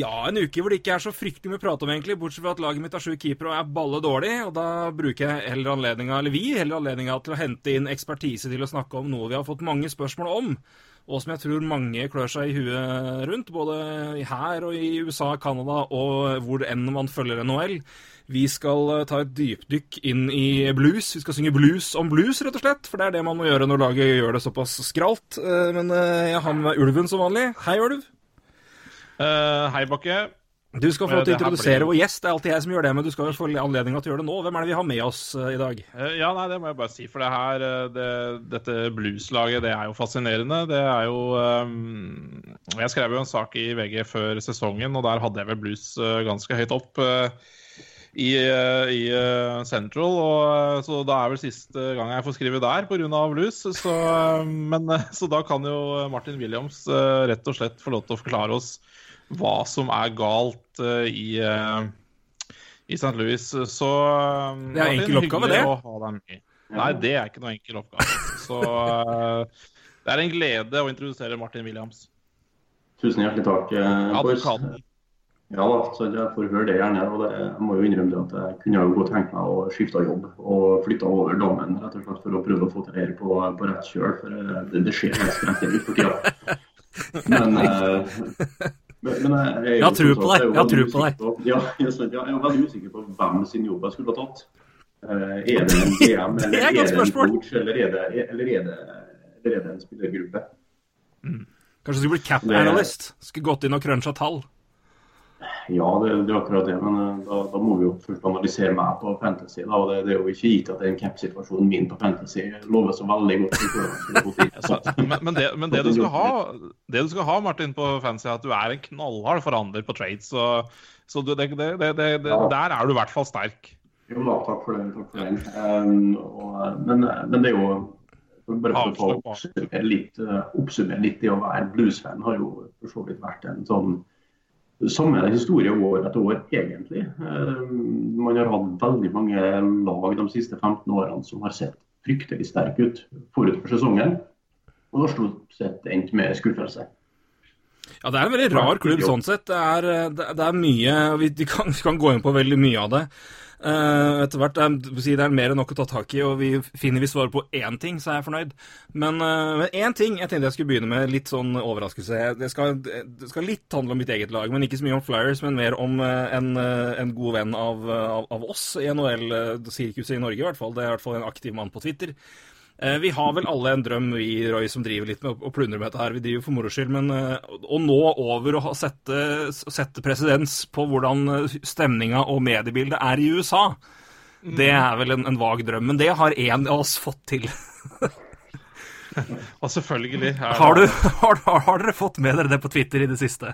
Ja, en uke hvor det ikke er så fryktelig mye å prate om, egentlig, bortsett fra at laget mitt har sju keepere og er balle dårlig. Og da bruker jeg heller anledninga, eller vi heller anledninga til å hente inn ekspertise til å snakke om noe vi har fått mange spørsmål om, og som jeg tror mange klør seg i huet rundt, både her og i USA, Canada og hvor enn man følger NHL. Vi skal eh, ta et dypdykk inn i blues. Vi skal synge blues om blues, rett og slett. For det er det man må gjøre når laget gjør det såpass skralt. Eh, Men eh, jeg har med meg Ulven som vanlig. Hei, Ulv. Eh, hei, Bakke. Du skal få lov til å Eh, det her introdusere blir- vår gjest. Det er alltid jeg som gjør det, men du skal jo få anledninga til å gjøre det nå. Hvem er det vi har med oss eh, i dag? Ja, nei, det må jeg bare si. For det her, det, dette blueslaget, det er jo fascinerende. Det er jo um... Jeg skrev jo en sak i VG før sesongen, og der hadde jeg vel blues ganske høyt opp. i, i Central, og, så da er vel siste gang jeg får skrive der pga. blues. Så, men, så da kan jo Martin Williams rett og slett få lov til å forklare oss hva som er galt eh, i, eh, i St. Louis. Så Det er enkel oppgave, det. Nei, det er ikke noe enkel oppgave. Så eh, det er en glede å introdusere Martin Williams. Tusen hjertelig takk. Advokaten. Ja da, så jeg får høre det gjerne. og det, Jeg må jo innrømme det at jeg kunne jo godt tenkt meg å skifte jobb og flytte over dammen rett og slett for å prøve å få til dette på, på rett kjøl. For det, det skjer helt skrekkelig for tida. Men, eh, men, men jeg, jeg, Jeg har tro på deg, jeg har tro på deg. på- Ja, jeg, er veldig usikker på hvem sin jobb jeg skulle ha tatt. Eh, er det en GM, eller er det en coach, eller er det, eller er det, eller er det en spillergruppe? Kanskje du skulle blitt cap analyst? Skulle gått inn og cruncha tall? Ja, det, det er akkurat det. Men eh, da, da må vi jo først analysere meg på Fantasy. Da, og det, det er jo ikke gitt at den cap-situasjonen min på Fantasy lover så veldig godt. men, men, det, men det, du skal ha, det du skal ha, Martin, på Fantasy, er at du er en knallhard forhandler på trades. Så, så du, det, det, det, det, det, Ja. der er du i hvert fall sterk. Jo da, takk for det. Takk for den. Um, og, men, men det er jo bare for å oppsummere litt, eh, oppsummere litt det å være bluesfan har jo for så vidt vært en sånn samme historie år etter år, egentlig. Um, man har hatt veldig mange lag de siste 15 årene som har sett fryktelig sterke ut forut for sesongen. Og har stort sett endt med skuffelse. Ja, det er en veldig rar klubb sånn sett. Det er, eh, det, er mye Vi vi kan, vi kan gå inn på veldig mye av det. Eh, etter hvert er det er mer enn nok å ta tak i, og vi finner vi svarer på én ting, så er jeg fornøyd. Men én ting jeg tenkte jeg skulle begynne med, litt sånn overraskelse. Det skal, det skal litt handle om mitt eget lag, men ikke så mye om Flyers, men mer om eh, en, en god venn av, av, av oss i NHL-sirkuset i Norge, i hvert fall. Det er i hvert fall en aktiv mann på Twitter. Eh, Vi har vel alle en drøm, vi Roy, som driver litt med å plundre med dette her. Vi driver for moro skyld, men eh, å nå over å sette, sette presedens på hvordan eh, stemninga og mediebildet er i USA, det er vel en, en vag drøm. Men det har én av oss fått til. Og selvfølgelig. er Har, du, har, har, har dere fått med dere det på Twitter i det siste?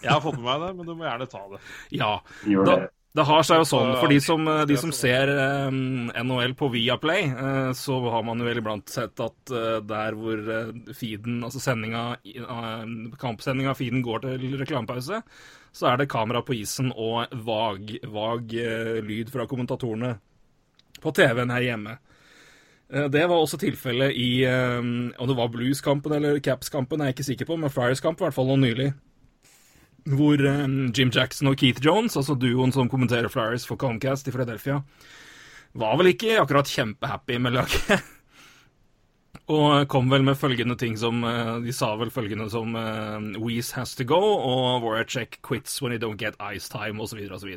Jeg har fått med meg det, men du må gjerne ta det. Ja. Gjør Da, det. har seg jo sånn, for de som, de som ser um, NHL på Viaplay, uh, så har man jo vel iblant sett at uh, der hvor uh, feeden, altså sendinga, eh, kampsendinga av feeden går til reklamepause, så er det kamera på isen og vag, vag eh, lyd fra kommentatorene på TV-en her hjemme. Eh, Det var også tilfellet i eh, Om det var Blues-kampen eller Caps-kampen, er jeg ikke sikker på, men Friars-kamp i hvert fall nå nylig. Hvor eh, Jim Jackson og Keith Jones, altså duoen som kommenterer Flyers for Comcast i Philadelphia, var vel ikke akkurat kjempehappy med laget. og kom vel med følgende ting som eh, De sa vel følgende som Weez Weeze has to go, og Voracek quits when he don't get ice time, osv., osv.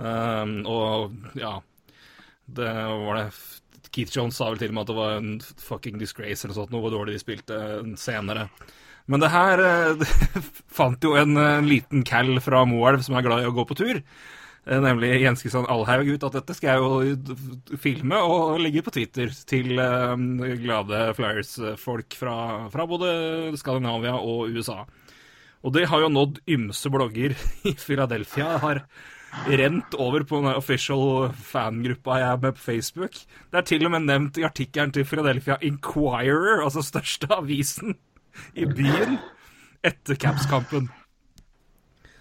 Um, og ja Det var det Keith Jones sa vel til og med at det var en fucking disgrace eller noe sånt, noe hvor dårlig de spilte senere. Men det her eh, fant jo en, en liten cal fra Moelv som er glad i å gå på tur. Eh, nemlig Jens Kristian Alhaug ut at dette skal jeg jo filme og legge på Twitter til glade Flyers-folk fra, fra, både Skandinavia og USA. Og det har jo nådd ymse blogger i Philadelphia. Jeg har rent over på den official fangruppa jeg er med på Facebook. Det er til og med nevnt i artikkelen til Philadelphia Inquirer, altså største avisen i byen, etter Caps-kampen.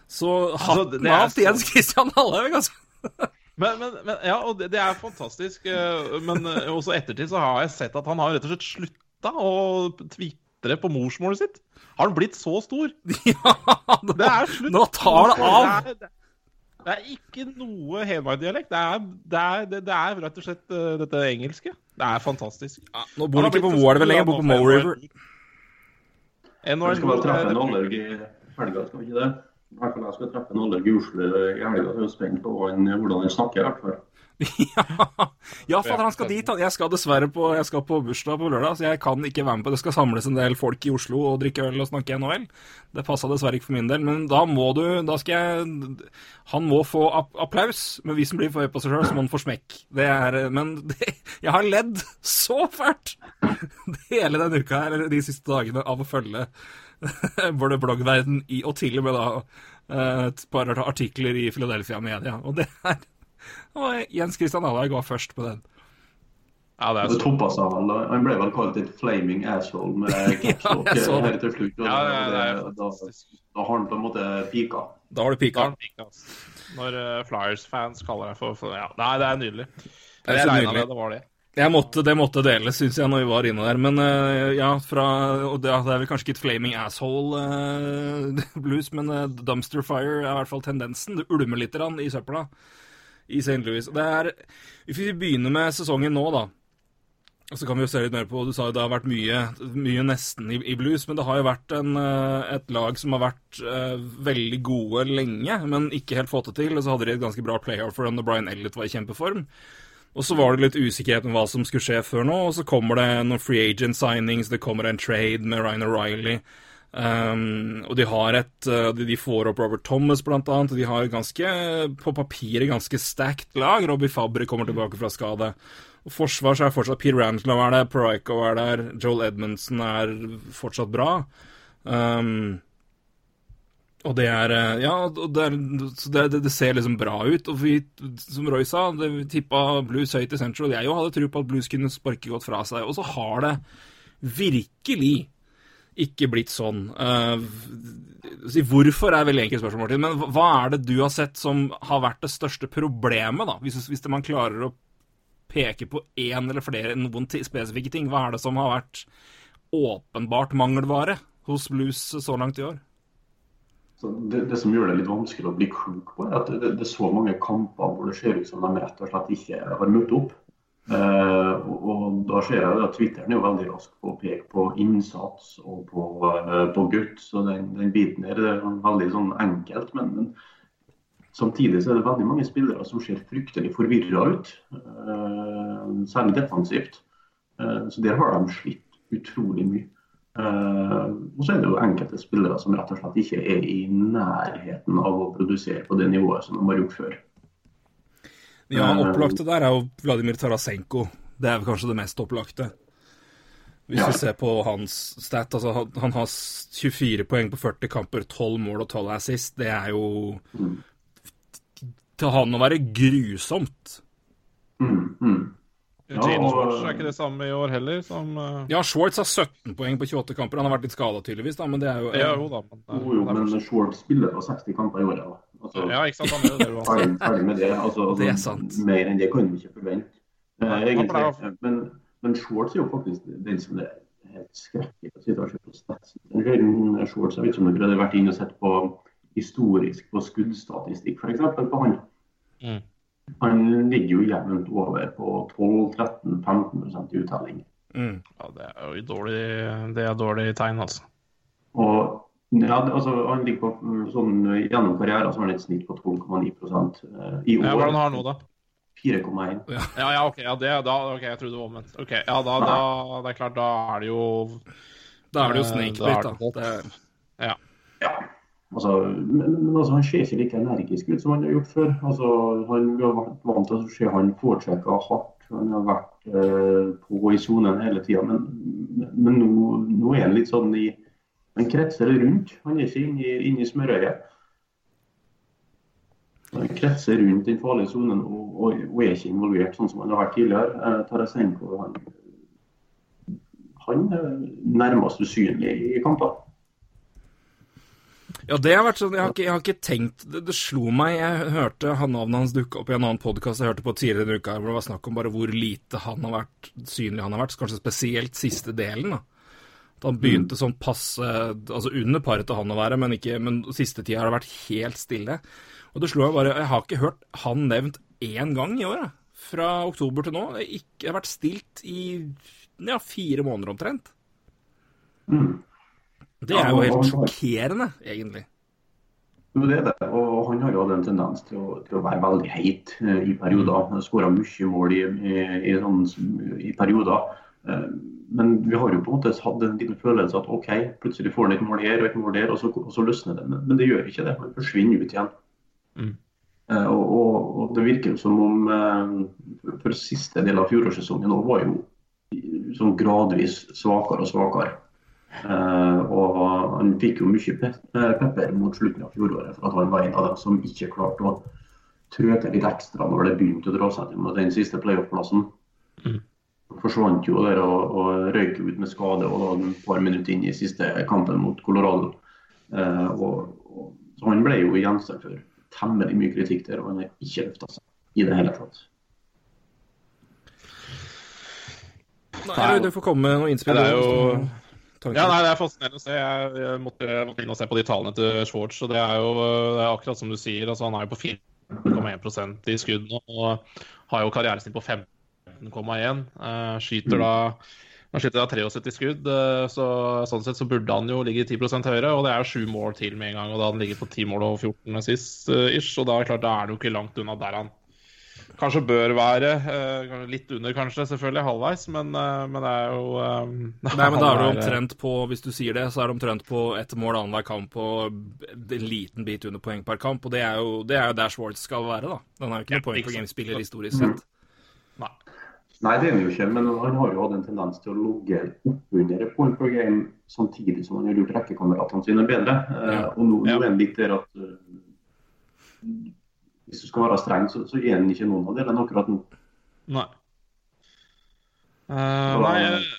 Så hatten altså, av til Jens Christian Hallhaug, altså. Men, men, men, ja, og det, det, er fantastisk. Eh, men eh, også ettertid så har jeg sett at han har rett og slett slutta å tvitre på morsmålet sitt. Har han blitt så stor? Ja, nå, det er slutt. Nå tar det av. Det er, det er ikke noe Hedmark-dialekt. Det, det, det, det, er rett og slett uh, dette engelske. Det er fantastisk. Ja, nå bor han ikke på Moelv lenger, han bor på Mo River. Vi skal bare treffe en Allerg i helga, skal vi ikke det? I hvert fall jeg skal treffe en Allerg i Oslo i helga, jeg er spent på hvordan han snakker. i hvert fall. ja, ja for han skal dit. Jeg skal dessverre på, jeg skal på bursdag på lørdag, så jeg kan ikke være med på det. Det skal samles en del folk i Oslo og drikke øl og snakke NHL. Det passa dessverre ikke for min del, men da må du Da skal jeg Han må få applaus, men hvis han blir for høy på seg sjøl, så må han få smekk. Det er Men det, jeg har ledd så fælt hele denne uka her, eller de siste dagene, av å følge både bloggverden i, og til og med da eh, et par artikler i Philadelphia Media. Og det er og Jens Christian Alhaug var først på den. Ja, det, er det toppa seg vel. Han ble vel kalt et flaming asshole med capslock ja, helt til slutt. Ja, ja, det da, da, har han på en måte pika. Da har du pika. Når uh, Flyers-fans kaller deg for, for, Ja, nei, det er nydelig. Det er så nydelig. det var det. Måtte, det måtte deles, syns jeg, når vi var inne der. Men uh, ja, fra, og det, det, er vel kanskje ikke et flaming asshole uh, blues, men uh, dumpster fire er i hvert fall tendensen. Det ulmer litt i søpla i St. Louis. Det er, hvis vi begynner med sesongen nå, da, så kan vi jo se litt mer på Du sa jo det har vært mye, mye nesten i, i, blues, men det har jo vært en, eh, et lag som har vært uh, veldig gode lenge, men ikke helt fått det til. Og så hadde de et ganske bra playoff for når Brian Elliot var i kjempeform. Og så var det litt usikkerhet om hva som skulle skje før nå, og så kommer det noen free agent signings, det kommer en trade med Ryan O'Reilly. Um, og de har et uh, De får opp Robert Thomas, blant annet. De har ganske, på papiret ganske stacked lag. Robbie Fabry kommer tilbake fra skade. Og Forsvar så er fortsatt Pete Rangelo er der, Proico er der, Joel Edmundsen er fortsatt bra. Um, og det er eh, Ja, det, er, det, det, ser liksom bra ut. Og vi, som Roy sa, det, vi tippa Blues høyt i Central. Jeg jo hadde tro på at Blues kunne sparke godt fra seg. Og så har det virkelig ikke blitt sånn. Uh, hvorfor er veldig enkelt spørsmål, Martin. Men hva er det du har sett som har vært det største problemet, da? Hvis, hvis man klarer å peke på én eller flere noen spesifikke ting, hva er det som har vært åpenbart mangelvare hos Blues så langt i år? Det, det, som gjør det litt vanskelig å bli klok på, er at det, det, er så mange kamper hvor det ser ut som de rett og slett ikke har møtt opp. Uh, og da ser jeg at Twitteren er veldig rask på å peke på innsats og på, uh, på gutt, den, den, biten der er veldig sånn enkelt. Men, men, samtidig så er det veldig mange spillere som ser fryktelig forvirra ut, uh, særlig defensivt. så der har de slitt utrolig mye. og så er det jo enkelte spillere som rett og slett ikke er i nærheten av å produsere på det nivået som de har gjort før. Ja, opplagte der er jo Vladimir Tarasenko. Det er kanskje det mest opplagte. Hvis ja. vi ser på hans stat, altså han, har 24 poeng på 40 kamper, 12 mål og 12 assist. Det er jo mm. Til han å være grusomt. Mm, mm. Ja, Schwartz er ikke det samme i år heller? Som, uh... Ja, Schwartz har 17 poeng på 28 kamper. Han har vært litt skada tydeligvis, da, men det er jo ja, jo, da, men, jo, jo, men Schwartz spiller på 60 kamper i året. da. Altså, ja, ikke sant. Han er det ferdig, ferdig med det. Altså, altså, det er sant. Mer enn det kan vi ikke forvente. Uh, egentlig. Men, men shorts er jo faktisk den som er helt skrekkelig å sitte og se på statsen. Shorts, jeg vet ikke om dere har vært inne og sett på historisk på skuddstatistikk, f.eks. på han. Mm. Han ligger jo jevnt over på 12-13-15 uttelling. Mm. Ja, det er jo dårlig, det er dårlig tegn, altså. Og Ja, altså, han ligger på mm, sånn, Gjennom karrieren så har han et snitt på 12,9 eh, I år Ja, Hva har han nå, da? 4,1. Ja. ja, OK. Ja, det, da, ok, Jeg trodde det var omvendt. Ok, ja, da, da, det er klart, da er det jo Da er det jo snikbit, snakebit, da. da. Det, Ja. Ja. Altså, men, men altså, han ser ikke like energisk ut som han har gjort før. Altså, han, vi har vært vant til å se han foretrekke hardt. Han har vært eh, på i sonen hele tida. Men, men, men nå, nå er han litt sånn i Han kretser rundt. Han er ikke inne i, inne smørøyet. Han kretser rundt den farlige sonen og, og, og, er ikke involvert sånn som han har vært tidligere. Eh, Tarasenko han, han er nærmest usynlig i kamper. Ja, det har vært sånn, jeg har ikke, jeg har ikke tenkt det, det, slo meg Jeg hørte han navnet hans dukke opp i en annen podkast jeg hørte på tidligere denne uka, hvor det var snakk om bare hvor lite han har vært synlig han har vært. Kanskje spesielt siste delen. da. At han begynte sånn passe Altså under paret til han å være, men, ikke, men siste tida har det vært helt stille. Og det slo meg bare Jeg har ikke hørt han nevnt én gang i år, fra oktober til nå. Det har, ikke, det har vært stilt i ja, fire måneder omtrent. Mm. Det er jo helt sjokkerende, egentlig. Jo, det er det. Og han har jo hatt en tendens til å, til å være veldig heit eh, i perioder. Skåra mye mål i, i, i, sånn, i perioder. Eh, men vi har jo på en måte hatt en liten følelse at OK, plutselig får han et mål her og et mål der, og så, og så løsner det. Men, men, det gjør ikke det. Han forsvinner ut igjen. Mm. Eh, og, og, og, det virker jo som om for siste del av fjorårssesongen nå var jo sånn gradvis svakere og svakere. Uh, og han fikk jo mye pe pepper mot slutten av fjoråret for at han var en av dem som ikke klarte å trø til litt ekstra når det begynte å dra seg til med den siste playoff-plassen. Mm. Forsvant jo der og, og røyk ut med skade og da et par minutter inn i siste kampen mot Colorado. Eh, og, og, så han ble jo gjenstand for temmelig mye kritikk der, og han har ikke løfta seg i det hele tatt. Nei, du får komme med noen innspill. Det er jo... Ja, nei, Det er fascinerende å se. Jeg, jeg måtte, måtte inn og se på de tallene til Schwartz. og Det er jo det er akkurat som du sier. altså Han er jo på 4,1% i skudd nå og har jo karrieresnitt på 15,1. Uh, skyter da han skyter da 73 skudd, uh, så sånn sett så burde han jo ligge 10% høyere. Og det er jo sju mål til med en gang, og da han ligger på 10 mål og 14 sist. Uh, ish, og da er, klart, da er det jo ikke langt unna der han kanskje bør være. Litt under, kanskje, selvfølgelig, halvveis, men, men det er jo um, Nei, men da er det omtrent på, hvis du sier det, så er det omtrent på ett mål annenhver kamp og en liten bit under poeng per kamp. Og det er jo, det er jo der Schwartz skal være, da. Den er jo ikke noe poeng for game-spiller historisk sett. Nei. Det er han jo ikke, men han har jo hatt en tendens til å logge oppunder et point per game samtidig som han har gjort rekkekameratene sine bedre. Ja. og nå, nå, er han litt der at hvis du skal være streng, så, så er han ikke noen av delene akkurat nå. Nei. Uh, nei uh,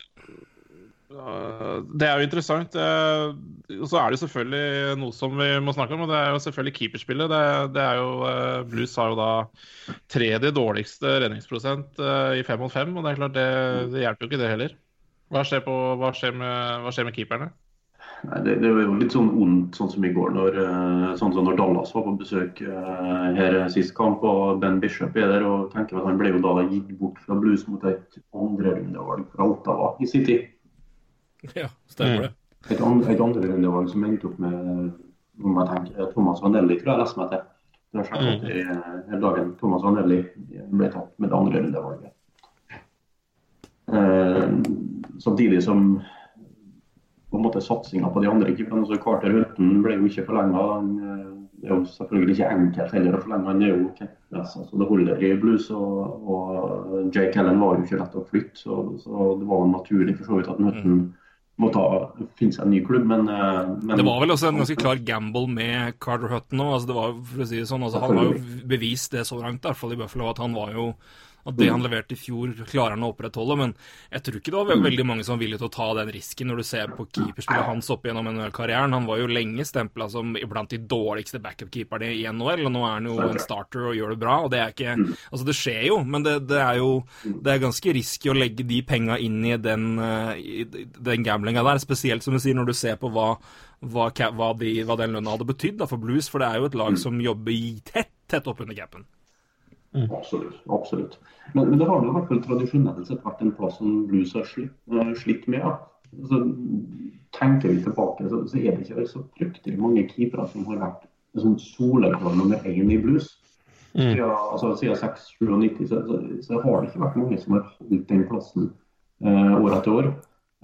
Det er jo interessant. Uh, og så er det selvfølgelig noe som vi må snakke om, og det er jo selvfølgelig keeperspillet. Det, det er jo, Blues har jo da tredje dårligste redningsprosent i fem mot fem, og det er klart det, det hjelper jo ikke det heller. Hva skjer, på, hva skjer, med, hva skjer med keeperne? Nei, det, det, var jo litt sånn ondt, sånn som i går, når, eh, sånn som når Dallas var på besøk her sist kamp. og Ben Bishop er der, og tenker at Han ble jo da gitt bort fra Blues mot et andrerundevalg fra Ottawa i sin tid. Ja, stemmer det. Et, andre et andrerundevalg som endte opp med om jeg tenker, Thomas Vanelli, tror jeg leste meg til. Det har skjedd mm. i, i dagen. Thomas Vanelli ble tatt med det andre rundevalget. Eh, samtidig som på en måte satsinga på de andre keeperne. Altså Carter Hutton ble jo ikke forlenga. Eh, det er jo selvfølgelig ikke enkelt heller å forlenge. Han er jo okay. altså, det holder i blues. Og, og Jake Allen var jo ikke lett å flytte, så, så det var naturlig for så vidt at Hutton mm. Må ta, finne seg en ny klubb, men, eh, men, Det var vel også en ganske klar gamble med Carter Hutton òg. Altså, det var, for å si det sånn, altså, han har jo bevist det så langt, i hvert fall i Buffalo, at han var jo at det han leverte i fjor, klarer han å opprettholde. Men jeg tror ikke det var veldig mange som var villige til å ta den risken når du ser på keeperspillet hans opp gjennom NHL-karrieren. Han var jo lenge stempla som blant de dårligste backup-keeperne i NHL, og nå er han jo en starter og gjør det bra. og Det er ikke, altså det skjer jo, men det, det er jo det er ganske risky å legge de penga inn i den, i den gamblinga der. Spesielt som du sier, når du ser på hva hva, hva, de, hva den lønna hadde betydd for Blues, for det er jo et lag som jobber tett, tett opp under capen. Mm. Absolutt. absolutt. Men, men, det har i hvert fall tradisjonelt sett vært en plass som blues har slitt, uh, slitt med. Ja. så tenker vi tilbake, så, så er det ikke så fryktelig mange keepere som har vært sånn soleklar nummer én i blues. Mm. Siden, altså, siden 6-97 så, så, så har det ikke vært mange som har holdt den plassen eh, år etter år.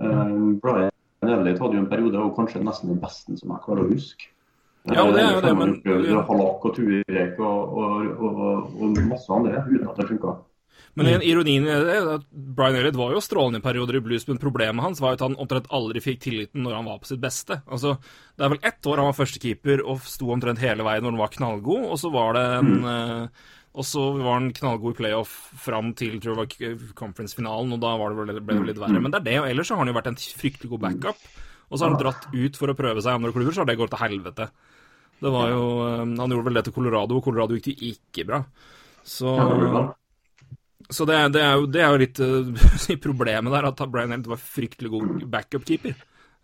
Eh, Brian Elliot hadde jo en periode og kanskje nesten den beste som jeg klarer å huske. Ja, det er jo det, men- men Halak og Turek og, og, og, og masse andre uten at det funka. Men en ironien i det er at Brian Elliot var jo strålende i perioder i blues, men problemet hans var jo at han omtrent aldri fikk tilliten når han var på sitt beste. Altså, Det er vel ett år han var førstekeeper og sto omtrent hele veien når han var knallgod, og så var det en eh, og så var han knallgod i playoff fram til tror jeg var conference-finalen, og da var det vel, ble det litt verre. Men det er det, og ellers så har han jo vært en fryktelig god backup. Og så har han dratt ut for å prøve seg i andre klubber, så har det gått til helvete. Det var jo, eh, Han gjorde vel det til Colorado, og Colorado gikk det jo ikke bra. Så så det, det, er jo, det er jo litt uh, problemet der, at Brian Helt var fryktelig god backup-keeper.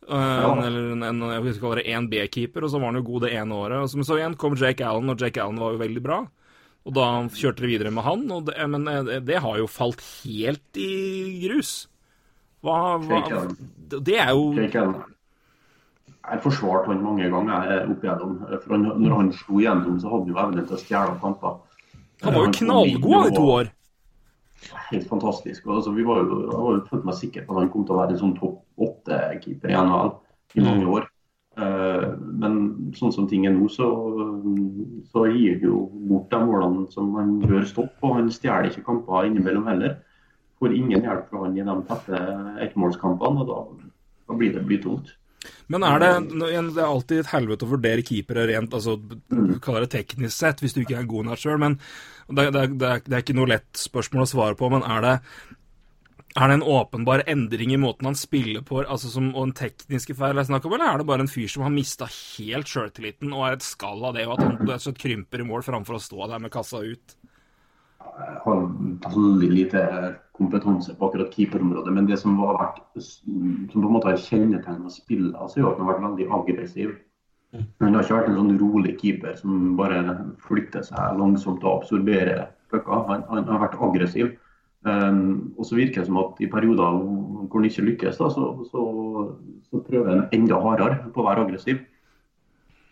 Eh, eller en, en, jeg vil kalle det en B-keeper, og så var han jo god det ene året. Så, men så igjen kom Jake Allen, og Jake Allen var jo veldig bra. Og da kjørte de videre med han, det, men det, har jo falt helt i grus. Hva, hva. Det er jo. Jeg har forsvart han mange ganger eh, opp igjennom. For han, når han slo igjennom, så hadde han jo evnen til å stjele kamper. Han var jo knallgod i to år. Helt fantastisk. Altså, vi var jo, jeg var jo følte meg sikker på at han kom til å være en sånn topp åtte-keeper i NHL i mange år. Eh, men sånn som ting er nå, så, så gir han jo bort de målene som han bør stoppe. Og han stjeler ikke kamper innimellom heller. Får ingen hjelp fra han i de tette ettmålskampene, og da, da blir det blytungt. Men er det Det er alltid et helvete å vurdere keepere rent altså, kaller det teknisk sett, hvis du ikke er god nok sjøl. Men det, det, det, er, er ikke noe lett spørsmål å svare på. Men er det, er det en åpenbar endring i måten han spiller på, altså som, og en tekniske feil jeg snakker om, eller er det bare en fyr som har mista helt sjøltilliten og er et skall av det, og at han krymper i mål framfor å stå der med kassa ut? Har veldig lite kompetanse på akkurat keeperområdet, men det som vært som på en måte har kjennetegnet spillet, altså, er at han har vært veldig aggressiv. Han har ikke vært en sånn rolig keeper som bare flytter seg langsomt og absorberer pucker. Han, han har vært aggressiv. Um, og så virker det som at i perioder hvor han ikke lykkes, da, så, så, så prøver han enda hardere på å være aggressiv.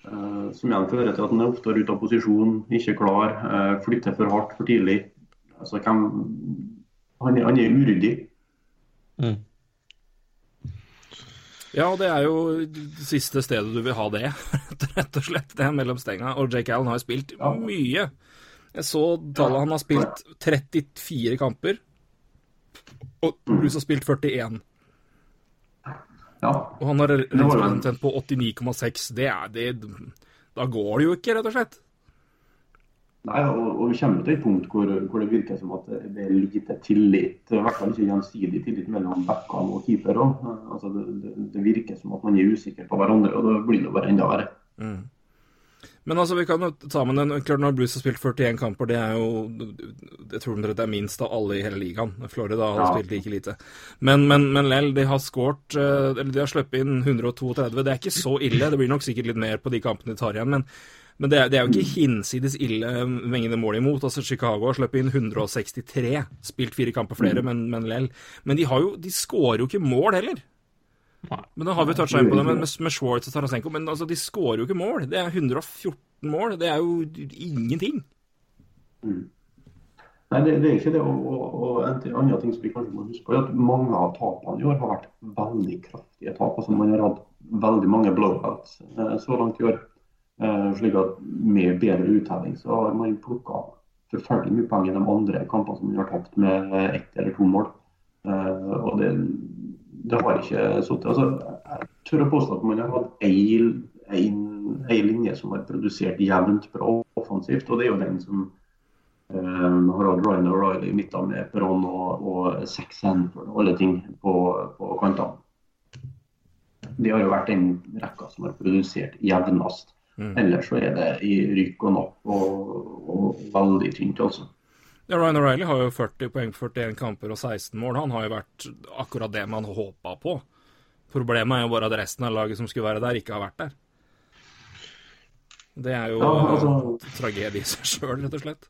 Eh, som igjen fører til at han er oftere ute av posisjon, ikke klar, eh, flytter for hardt for tidlig. Altså, hvem, han, er, han er uryddig. Ja, det er jo det siste stedet du vil ha det, rett og slett. Det er mellom stenga. Og Jake Allen har jo spilt Ja. mye. Jeg så tallet. Han har spilt 34 kamper. Og Bruce har spilt 41. Ja. Og han har en- på 89,6. Det er det Da går det jo ikke, rett og slett. Nei, og, og vi kommer til et punkt hvor, hvor det virker som at det er lite tillit, i hvert fall ikke gjensidig tillit mellom backene og keeper òg. Altså, det, det, virker som at man er usikker på hverandre, og da blir det bare enda verre. Men altså, vi kan jo ta med den Klart når Blues har spilt 41 kamper, det er jo Jeg tror det er minst av alle i hele ligaen. Florida har Ja. spilt like lite. Men, men, men lell, de har skåret eh, Eller de har sluppet inn 132. Det er ikke så ille. Det blir nok sikkert litt mer på de kampene de tar igjen, men men det er, det er jo ikke hinsides ille mengde mål imot. Altså Chicago har sluppet inn 163, spilt fire kamper flere, men, men lell. Men de, har jo, de skårer jo ikke mål heller. Men da har vi toucha inn på det med, med, med Schwartz og Tarasenko, men altså, de skårer jo ikke mål. Det er 114 mål. Det er jo ingenting. Nei, det, det er ikke det. Og, og, og en annen ting som vi kanskje må huske på, er at mange av tapene i år har vært veldig kraftige tap. Altså Man har hatt veldig mange blowouts eh, så langt i år. Eh, slik at med bedre uttelling så har man plukka forferdelig mye poeng i de andre kampene som man har tapt med ett eller to mål. Eh, og det, det har ikke sittet altså, Jeg tør å påstå at man har hatt ei, en, linje som har produsert jevnt bra offensivt, og det er jo den som Um, har hatt Ryan O'Reilly i midten med Perón og, og Sex Hanford og alle ting på, på kantene. Det har jo vært den rekka som har produsert jevnest. Ellers så er det i rykk og napp og, og veldig tynt, altså. Ja, Ryan O'Reilly har jo 40 poeng på 41 kamper og 16 mål. Han har jo vært akkurat det man håpa på. Problemet er jo bare at resten av laget som skulle være der, ikke har vært der. Det er jo Ja, altså- en tragedie i seg sjøl, rett og slett.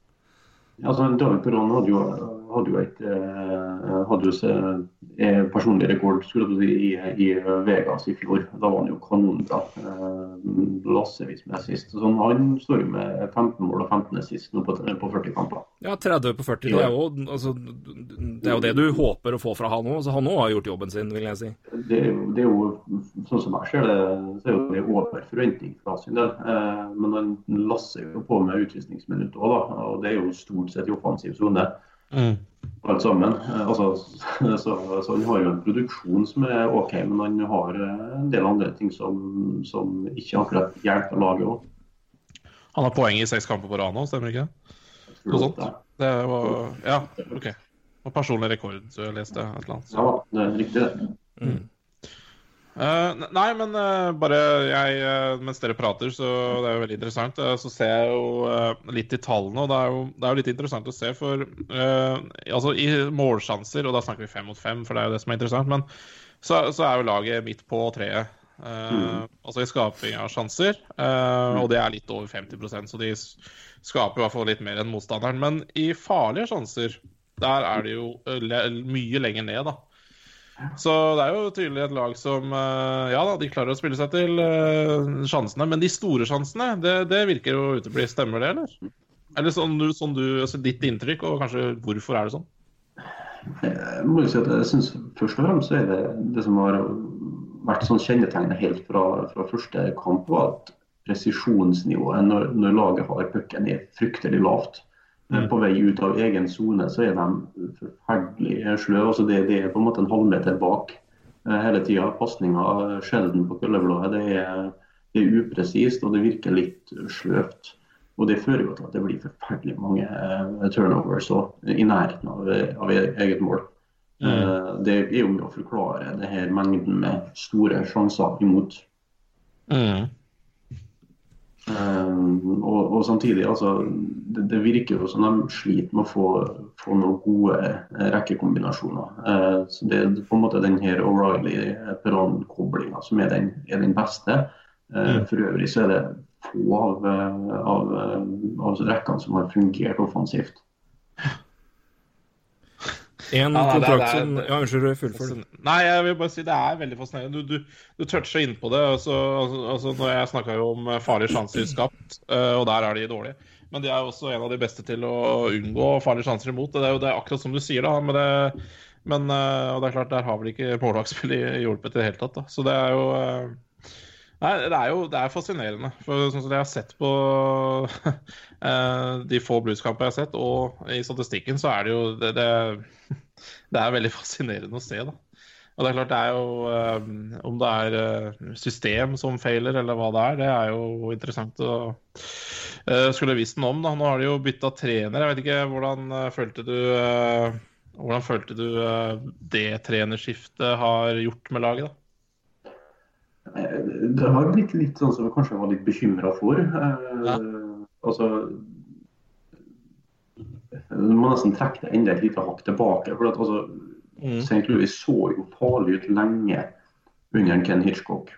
Altså, David Perron hadde jo hadde jo et eh, hadde jo eh, personlig rekord skulle du si, i, i Vegas i fjor. Da var han jo kanonbra. Eh, Lassevis med assist. Så han står jo med 15 mål og 15 assist nå på, på 40 kamper. Ja, 30 på 40. Det er, jo, altså, det er jo det du håper å få fra han òg. Så han òg har gjort jobben sin, vil jeg si. Det, det, er jo, sånn som jeg ser det, så er det over forventning fra sin del. Men han lasser jo på med utvisningsminutt òg, da. Og det er jo stort sett i offensiv sone. Mm. Alt sammen. Eh, altså, så, så, han har jo en produksjon som er OK, men han har eh, en del andre ting som, som ikke akkurat hjelper laget òg. Han har poeng i seks kamper på rad nå, stemmer ikke det? Noe sånt? Det var Ja, OK. Og personlig rekord, så jeg leste et eller annet. Ja, det er riktig, det. Mm. Uh, nei, men uh, bare jeg uh, Mens dere prater, så det er jo veldig interessant, så ser jeg jo litt i tallene. Og det er jo, det er jo litt interessant å se, for altså i målsjanser, og da snakker vi fem mot fem, for det er jo det som er interessant, men så, så er jo laget midt på treet. Mm. Altså i skaping av sjanser, og det er litt over 50% så de skaper i hvert fall litt mer enn motstanderen. Men i farlige sjanser, der er det jo mye lenger ned, da. Så det er jo tydelig et lag som eh, Ja da, de klarer å spille seg til uh, sjansene, men de store sjansene, det, det virker jo utebli. Stemmer det, eller? Eller sånn, du, sånn du, altså ditt inntrykk, og kanskje hvorfor er det sånn? Jeg må jo si at jeg synes Først og fremst så er det det som har vært sånn kjennetegnet helt fra, fra første kamp, var at presisjonsnivået når, når laget har pucken, er fryktelig lavt. På vei ut av egen sone så er de forferdelig sløve. Altså det, det, er på en måte en halvmeter bak eh, hele tida. Pasninga sjelden på køllebladet. Det er, det er upresist og det virker litt sløvt. Og Det fører jo til at det blir forferdelig mange uh, turnovers også, i nærheten av, av eget mål. Mm. Uh, det er jo med å forklare det her mengden med store sjanser imot. Mm. Um, og, og, samtidig, altså, det, det, virker jo som de sliter med å få, få noen gode eh, rekkekombinasjoner. Uh, så Det er på en måte den her O'Reilly-Perron-koblinga som er den, er den beste. Uh, for øvrig så er det få av, av, av rekkene som har fungert offensivt. En ja, kontrakt som Ja, unnskyld, fullfør. Nei, jeg vil bare si det er veldig fascinerende. Du, du, du toucher innpå det. Altså, altså, når Jeg snakka jo om farlige sjanser skapt, eh, og der er de dårlige. Men de er også en av de beste til å unngå farlige sjanser imot. Det er jo det er akkurat som du sier, da. Men, det, men eh, og det er klart, der har vel ikke målvaktspillet hjulpet i det hele tatt. Da. Så det er jo eh, Nei, det er jo det er fascinerende. For sånn som jeg har sett på de få blueskampene jeg har sett, og i statistikken, så er det jo det, det, det er veldig fascinerende å se, da. Og det er klart, det er jo um, Om det er uh, system som feiler, eller hva det er, det er jo interessant å skulle visst noe om. da. Nå har de jo bytta trener. Jeg vet ikke, Hvordan følte du hvordan følte du det trenerskiftet har gjort med laget? da? Det har blitt litt sånn som jeg kanskje var litt bekymra for. Ja. Altså, du må nesten trekke det enda et lite hakk tilbake. for at altså, mm. St. Louis så jo farlig ut lenge under Ken Hitchcock.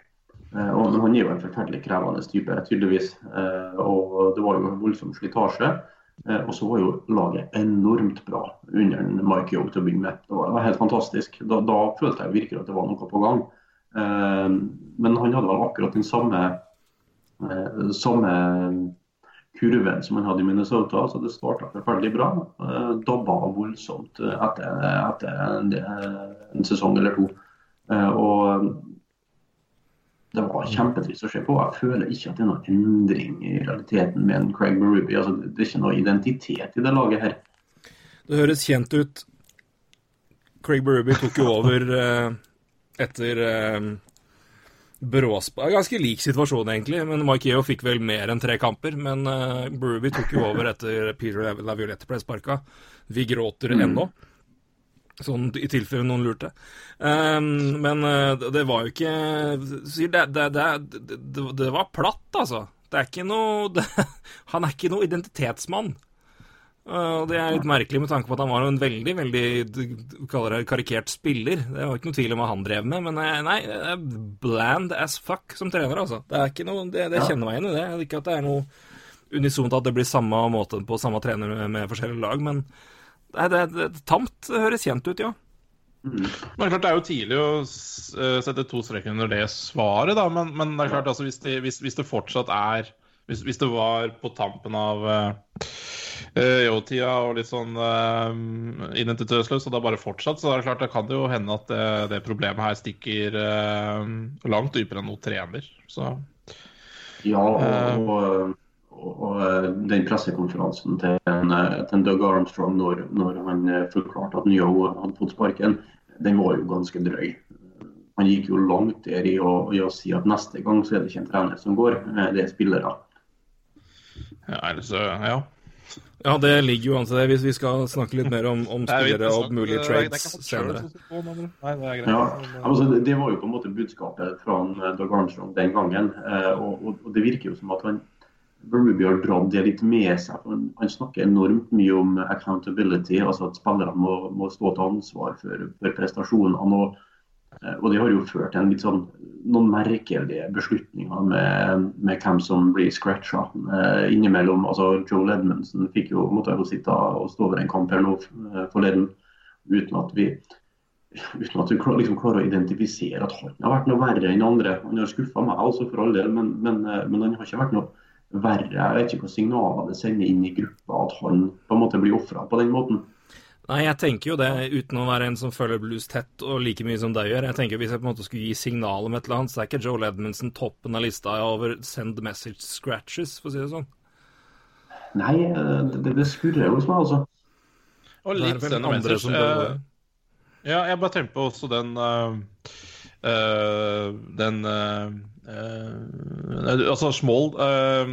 Eh, og Han er jo en forferdelig krevende type, tydeligvis. Eh, og Det var jo en voldsom slitasje. Eh, og så var jo laget enormt bra under Mike Young til å begynne med. Det var, det var helt fantastisk. Da, da, følte jeg virkelig at det var noe på gang. Eh, men han hadde vel akkurat den samme, eh, samme kurven som han hadde i Minnesota. Så det starta forferdelig bra. Uh, Dabba voldsomt etter, etter en, en, sesong eller to. Uh, og det var kjempetrist å se på. Jeg føler ikke at det er noen endring i realiteten med en Craig Berube. Altså, det er ikke noe identitet i det laget her. Det høres kjent ut. Craig Berube tok jo over etter Bråspa Ganske lik situasjon, egentlig. men Yeo fikk vel mer enn tre kamper. Men uh, Bruby tok jo over etter Peter Laviolette ble sparka. Vi gråter mm. ennå. Sånn i tilfelle noen lurte. Um, men uh, det var jo ikke det, det, det, det, var platt, altså. Det er ikke noe Han er ikke noe identitetsmann. Og Det er litt merkelig med tanke på at han var en veldig veldig kaller det karikert spiller. Det var ikke noe tvil om hva han drev med, men nei, det er bland as fuck som trener, altså. Det er ikke noe, det, det kjenner meg igjen i det. Ikke at det er noe unisont at det blir samme måte på samme trener med, med forskjellige lag, men Det, det, det, tamt høres kjent ut, ja. Men det er klart det er jo tidlig å eh, sette to streker under det svaret, da. Men, men det er klart altså hvis det, hvis, hvis det fortsatt er Hvis, hvis det var på tampen av uh, tida og litt sånn uh, identitetsløs, og det har bare fortsatt, så er det klart det kan det jo hende at det, det problemet her stikker uh, langt dypere enn noe trener. Så Ja, og, og, og, og den pressekonferansen til, en, til Doug Armstrong når, når han eh, forklarte at Nyo hadde fått sparken, den var jo ganske drøy. Han gikk jo langt der i å, i å si at neste gang så er det ikke en trener som går, eh, det er spillere. Ja, ja. Ja, det ligger jo an til det, hvis vi skal snakke litt mer om, om er spillere og mulige trades senere. Nei, det er greit. Ja, altså det, var jo på en måte budskapet fra eh, Doug Armstrong den gangen. Eh, og, og, og det virker jo som at han Ruby har dratt det litt med seg. Han, han snakker enormt mye om accountability, altså at spillerne må, må stå til ansvar for, for prestasjonene. Og, og det har jo ført til sånn, noen merkelige beslutninger med, med hvem som blir scratcha. Eh, innimellom, altså Joel Edmundsen fikk jo, måtte jo sitte og stå over en kamp her nå eh, forleden uten at vi uten at vi klarer, liksom klarer å identifisere at han har vært noe verre enn andre. Han har skuffa meg også, for all del, men, men, eh, men han har ikke vært noe verre. Jeg vet ikke hva signaler det sender inn i gruppa at han på en måte blir ofra på den måten. Nei, jeg tenker jo det, uten å være en som følger blues tett og like mye som deg gjør. Jeg tenker Hvis jeg på en måte skulle gi signal om et eller annet, så er ikke Joel Edmundsen toppen av lista over send message scratches, for å si det sånn. Nei, eh, det, det skurrer jo hos meg, altså. Og Det er litt send andre message. det. Ja, jeg bare tenker på også den uh, uh, Den uh, uh, Altså Schmold uh,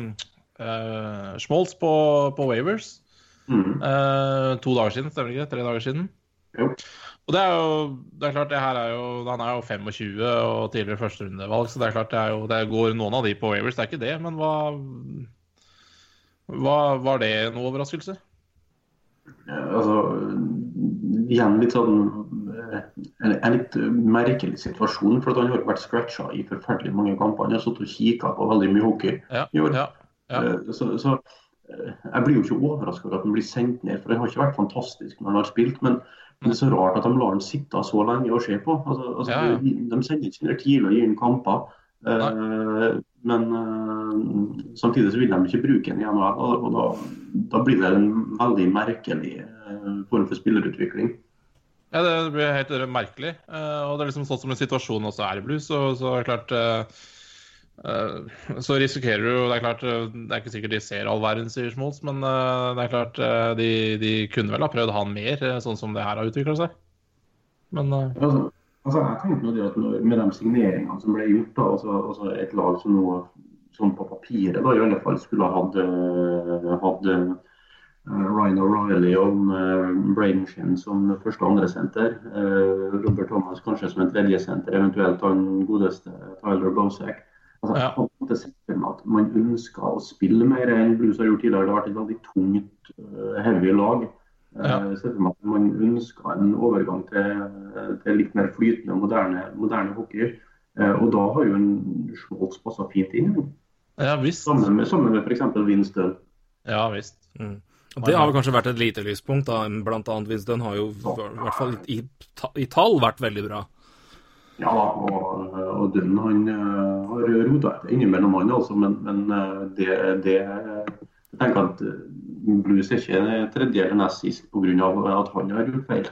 uh, Schmolds på, på Wavers. Mm. Uh, to dager siden, stemmer det ikke? Tre dager siden. Jo. Og det er jo det er klart, det her er jo Han er jo 25 og tidligere førsterundevalg, så det er klart det, er jo, det går noen av de på Wavers, det er ikke det. Men hva, hva Var det noe overraskelse? Ja, Altså, igjen litt sånn eh, en, en litt merkelig situasjon. For han har vært scratcha i forferdelig mange kamper. Han har sittet og kikka på veldig mye hockey. Ja, i år. ja, ja. Eh, Så, så jeg blir jo ikke overraska over at han blir sendt ned, for han har ikke vært fantastisk når han har spilt. Men, men det er så rart at de lar han sitte så lenge og se på. Altså, altså, Ja, ja. De, de sender ikke ned tidlig og gir ham kamper. Uh, men uh, samtidig så vil de ikke bruke den i NHL, og, og da, da blir det en veldig merkelig uh, form for spillerutvikling. Ja, det blir helt merkelig. Og det er liksom sånn som en situasjon også er i blues, så, så er det klart Så risikerer du Det er klart, eh, det er ikke sikkert de ser all verden, sier Schmoltz, men eh, det er klart eh, de, de kunne vel ha prøvd han mer, eh, sånn som det her har utvikla seg. Men eh, Altså, altså jeg tenkte nå det at Med de signeringene som ble gjort, da, altså, altså et lag som nå som på papiret da, i alle fall skulle ha hatt, eh, eh, Ryan O'Reilly og uh, Braden som første og andre senter. eh, Robert Thomas kanskje som en tredje senter, eventuelt han godeste Tyler Bozak. Altså, Ja. At man ønska å spille mer enn Blues har gjort tidligere. Det har vært et veldig tungt, eh, heavy lag. Ja. For meg at man ønska en overgang til, til litt mer flytende moderne, moderne hockey. Eh, Og da har jo en Schmaltz passa fint inn. ja visst. Sammen med, sammen med f.eks. Winston. Ja visst. Mm. Det har vel kanskje vært et lite lyspunkt. da, Blant annet Winston har jo i hvert fall i, i tall vært veldig bra. Ja og, og Dunn han eh, har rota etter innimellom han altså, men, men eh, det, det Jeg tenker at eh, Blues er ikke tredje eller nest sist pga. at han har gjort feil.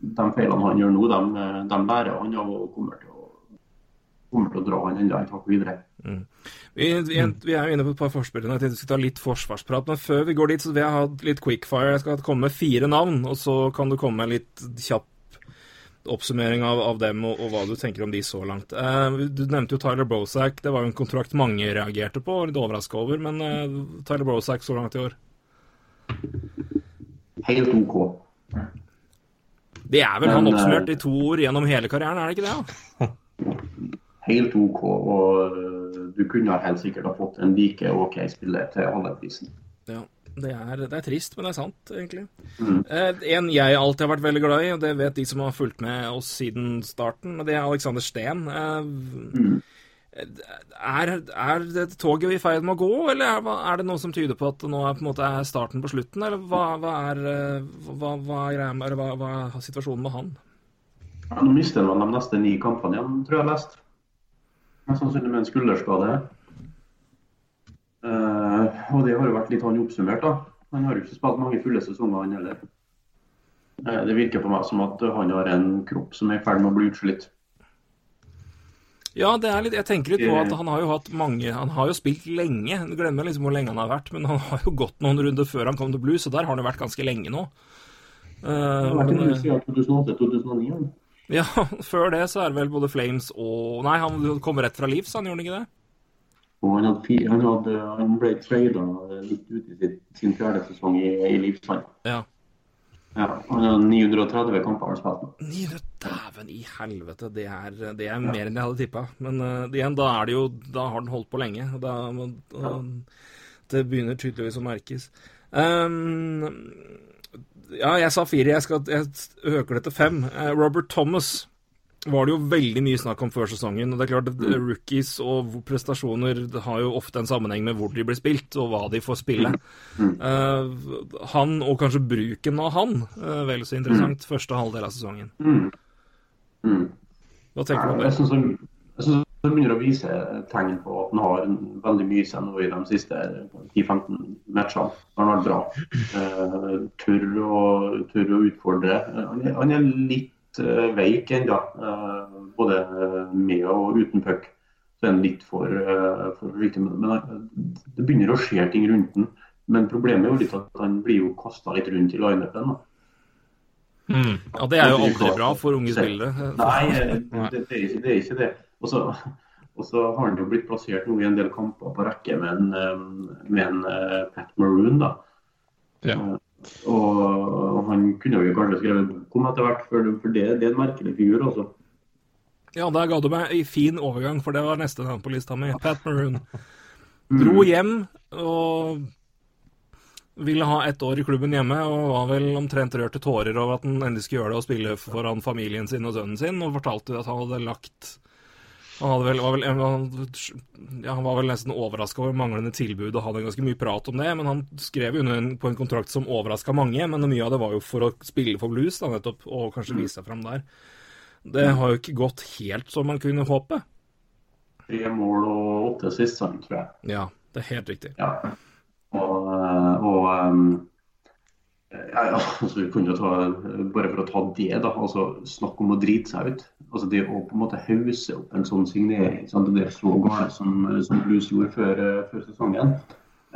De feilene han gjør nå, de, de lærer han av og kommer til å, kommer til å dra han enda et hakk videre. Vi, vi, vi er jo inne på et par forspillere. Jeg tenkte vi skulle ta litt forsvarsprat. Men før vi går dit, så vil jeg ha litt quickfire. Jeg skal komme med fire navn, og så kan du komme med litt kjapp oppsummering av, av dem og, og hva du tenker om de så langt. Eh, du nevnte jo Tyler Brosack. Det var jo en kontrakt mange reagerte på, og litt overraska over. Men eh, Tyler Brosack så langt i år Helt OK. Det er vel han Men, han oppsummert i to ord gjennom hele karrieren, er det ikke det? da? Helt OK. Og eh, du kunne helt sikkert ha fått en like OK spiller til halve prisen. Ja, det er, det er trist, men det er sant, egentlig. Mm. Eh, en jeg alltid har vært veldig glad i, og det vet de som har fulgt med oss siden starten, og det er Alexander Steen. Eh, Er, er det toget i ferd med å gå, eller er, er, det noe som tyder på at nå er, på måte, er starten på slutten? Eller hva, hva er, hva, hva, er, eller hva, hva er situasjonen med han? Ja, nå mister han de neste ni kampene igjen, tror jeg jeg leste. Mest sannsynlig med en skulderskade. Uh, og det har jo vært litt han oppsummert, da. Han har jo ikke spilt mange fulle sesonger, han heller. Uh, det virker på meg som at han har en kropp som er i ferd med å bli utslitt. Ja, det er litt, jeg tenker litt på at han har jo hatt mange Han har jo spilt lenge. Du glemmer liksom hvor lenge han har vært, men han har jo gått noen runder før han kom til blues, og der har han jo vært ganske lenge nå. Uh, han har vært i siden 2008-2009. Ja, før det så er det vel både Flames og Nei, han kom rett fra Leeds, han gjorde ikke det? Og han, hadde, han, hadde, han ble trada litt ut i sin fjerde sesong i, i Livsand. Ja. Ja, han har 930 kamper han spilt. 900, Dæven i helvete, det er, det er mer enn jeg hadde tippa. Men uh, igjen, da er det jo Da har den holdt på lenge. Da, da, det begynner tydeligvis å merkes. Um, ja, jeg sa fire. Jeg, skal, jeg øker det til fem. Uh, Robert Thomas var det jo veldig mye snakk om før sesongen. og det er klart at mm. Rookies og prestasjoner har jo ofte en sammenheng med hvor de blir spilt, og hva de får spille. Uh, han, og kanskje bruken av han, uh, vel så interessant, mm. første halvdel av sesongen. Hva tenker du om det? Jeg syns han begynner å vise tegn på at han har veldig mye seg nå i de siste 10-15 matchene. Han har vært bra. Uh, tør, å, tør å utfordre. Han er, han er litt uh, veik ennå, uh, både med og uten puck. Så er han litt for, uh, for forsiktig. Men det begynner å skje ting rundt den. Men problemet er jo litt at han blir jo kasta litt rundt i lineupen. Mm. Ja, Det er jo aldri bra for unge spillere. Nei, det, det, er ikke, det er ikke det. Og så, og så har han jo blitt plassert nå i en del kamper på rekke med en, med en Pat Maroon. da. Ja. Og han kunne jo kanskje skrevet bok om etter hvert, for, for det, det, er en merkelig figur. også. Ja, der ga du meg en fin overgang, for det var neste navn på lista mi. Pat Maroon. Dro hjem og ville ha ett år i klubben hjemme, og var vel omtrent rørt til tårer over at han endelig skulle gjøre det og spille foran familien sin og sønnen sin, og fortalte at han hadde lagt han, vel, var vel, ja, han, var vel, nesten overraska over manglende tilbud og hadde ganske mye prat om det. Men han skrev under en, på en kontrakt som overraska mange. Men mye av det var jo for å spille for blues, da, nettopp, og kanskje vise seg fram der. Det har jo ikke gått helt som man kunne håpe. Tre mål og åtte sist, tror jeg. Ja, det er helt riktig. Ja. Og, og um, ja, altså, vi kunne jo ta, Bare for å ta det, da. altså Snakk om å drite seg ut altså det å på en måte hause opp en sånn signering, sant? det er så galt som, som Blues gjorde før, eh, før sesongen.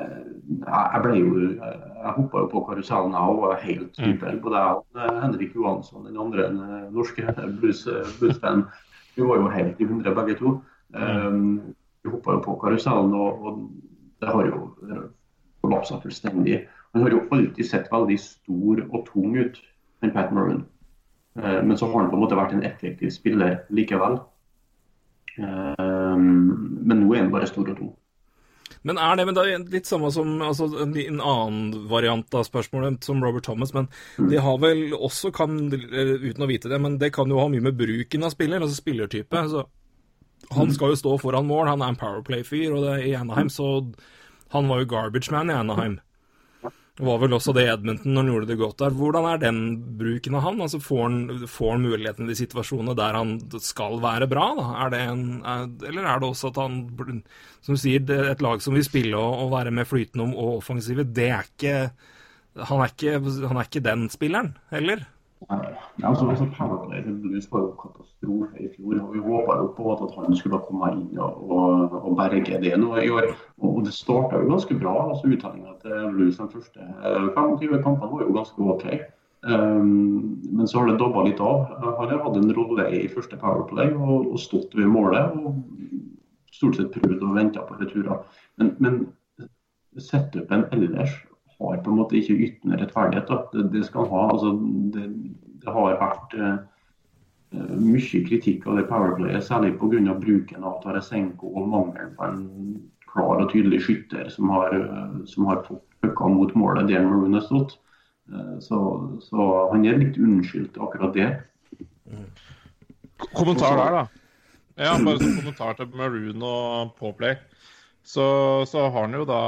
Eh, jeg ble jo, jeg hoppa jo på karusellen jeg var helt super. på det. eh, Henrik Johansson, den andre norske bluesfanen, blues vi var jo helt i hundre begge to. Um, vi hoppa jo på karusellen, og, og, det har jo kollapsa fullstendig. Han har jo alltid sett veldig stor og tung ut, den Pat Murren. Eh, men så har han på en måte vært en effektiv spiller likevel. Eh, men nå er han bare stor og tung. Men er det men det er litt samme som altså, en annen variant av spørsmålet som Robert Thomas, men mm. de har vel også, kan, uten å vite det, men det kan jo ha mye med bruken av spiller, altså spillertype. Så han mm. skal jo stå foran mål, han er en Powerplay-fyr, og det er i Anaheim, så han var jo garbage man i Anaheim. Det var vel også det Edmonton når han gjorde det godt der. Hvordan er den bruken av han? Altså Får han, får han muligheten i de situasjonene der han skal være bra? da? Er en, er, eller er det også at han, som du sier, et lag som vil spille og, og være med flytende om og offensive, det er ikke han er ikke, han er ikke den spilleren heller? Ja, altså, altså Powerplay Blues var jo katastrofe i fjor. og Vi håpa jo på at han skulle komme inn og, og, og berge det nå i år. Og Det starta jo ganske bra. altså Uttellinga til Blues de første 25 eh, kampene var jo ganske OK. Um, men så har det dobba litt av. Han har hatt en rolle i første Powerplay og, og stått ved målet. og Stort sett prøvd og venta på returer. Men, men setupen ellers har på en måte ikke ytende rettferdighet. Det, det, skal ha, altså, det, det har vært uh, mye kritikk av det powerplayet, særlig pga. bruken av Tarasenko og mangelen på en klar og tydelig skytter som har, uh, som har fått pucka mot målet der Maroon har stått. Uh, så, så, han er litt unnskyldt akkurat det. Kommentar der, da? Ja, bare som kommentar til Maroon og Pawplay, så, så har han jo da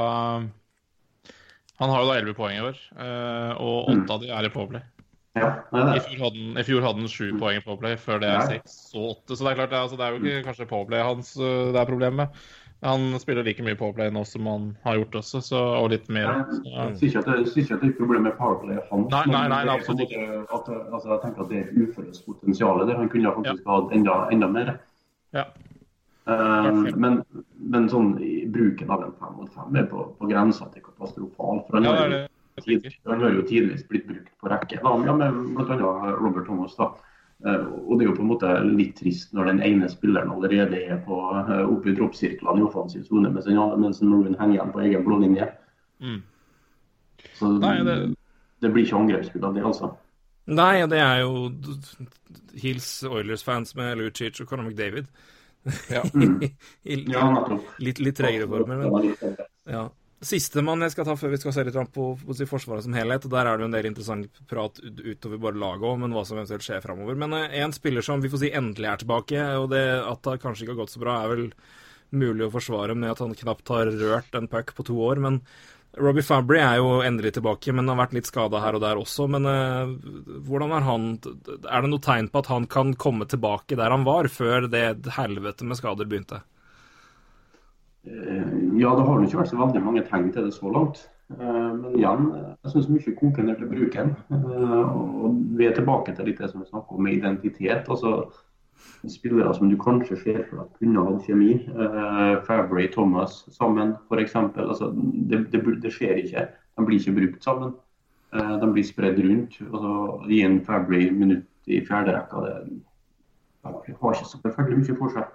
Han har jo da 11 poeng i år, eh, og åtte av de er i Powerplay. Ja, I fjor hadde han, sju poeng i Powerplay, før det er Ja. seks og åtte. Så det er klart, det altså, det er jo ikke kanskje Powerplay hans øh, det er problemet med. Han spiller like mye Powerplay nå som han har gjort også, så, og litt mer. Så, Jeg sier ikke at det, ikke at det er et problem med powerplay hans. Nei, nei, nei, nei absolutt ikke. At, altså, jeg tenker at det er uførhetspotensial der. Han kunne faktisk hatt enda, enda mer. Ja. Eh, men, men sånn i bruken av en fem mot fem er på, på grensa til katastrofal. For den ja, det har jo den har jo tidvis blitt brukt på rekke. Da, ja, med bl.a. Robert Thomas. da. Eh, og det er jo på en måte litt trist når den ene spilleren allerede er på, eh, oppe i droppsirklene i offensiv sone, mens, mens Maroon henger igjen på egen blålinje. Mm. Så Nei, det... det- blir ikke angrepsspill av det, altså. Nei, det er jo Hills Oilers-fans med Lucic og Conor McDavid. Ja. I, Ja, litt, litt tregere former, men. Ja. Sistemann jeg skal ta før vi skal se litt på, på, Forsvaret som helhet. og Der er det jo en del interessant prat utover bare laget òg, men hva som eventuelt skjer framover. Men én spiller som vi får si endelig er tilbake, og det at det kanskje ikke har gått så bra, er vel mulig å forsvare med at han knapt har rørt en puck på to år. Men Robbie Fabry er jo endelig tilbake, men har vært litt skada her og der også. Men eh, hvordan er han Er det noe tegn på at han kan komme tilbake der han var, før det helvete med skader begynte? Eh, Ja, det har ikke vært så veldig mange tegn til det så langt. Eh, Men igjen, jeg syns mye koker ned til bruken. Og vi er tilbake til litt det som vi snakker om med identitet. altså Spillere som du kanskje ser for deg kunne hatt kjemi. Uh, Fabry, Thomas sammen f.eks. Altså, det, det, det skjer ikke. De blir ikke brukt sammen. Uh, De blir spredd rundt. Altså, Gi en Fabry minutt i fjerderekka. Det det har ikke så forferdelig mye for seg.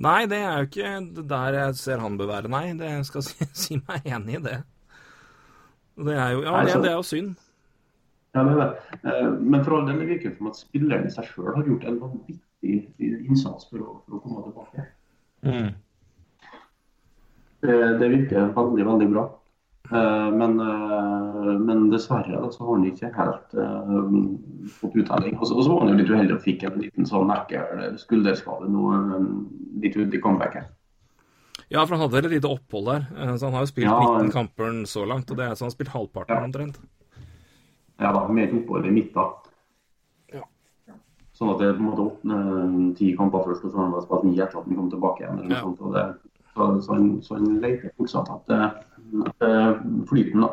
Nei, det er jo ikke der jeg ser han bør være, nei. Det skal si, si meg enig i det. Det er jo, ja, det, det er jo synd. Ja, det er det. Eh, Men for all del virker det som at spilleren i seg sjøl har gjort en vanvittig innsats for å, for å komme tilbake. Mm. Det, det virker veldig, veldig bra. Eh, Men, eh, men dessverre da, så har han ikke helt eh, fått uttelling. Og så var han jo litt uheldig og fikk en liten sånn ekkel skulderskade nå eh, litt ut i comebacket. Ja, for han hadde et lite opphold der. Så han har jo spilt Ja, 19 kamper så langt, og det er så han har spilt halvparten Ja. omtrent. Ja da, med et opphold i midten. Ja. Sånn at det på en måte åpne ti kamper først, og så har han spilt ni etter at han kom tilbake igjen. eller noe Ja. sånt, og det, så, så, han, så han leter fortsatt etter flyten, da.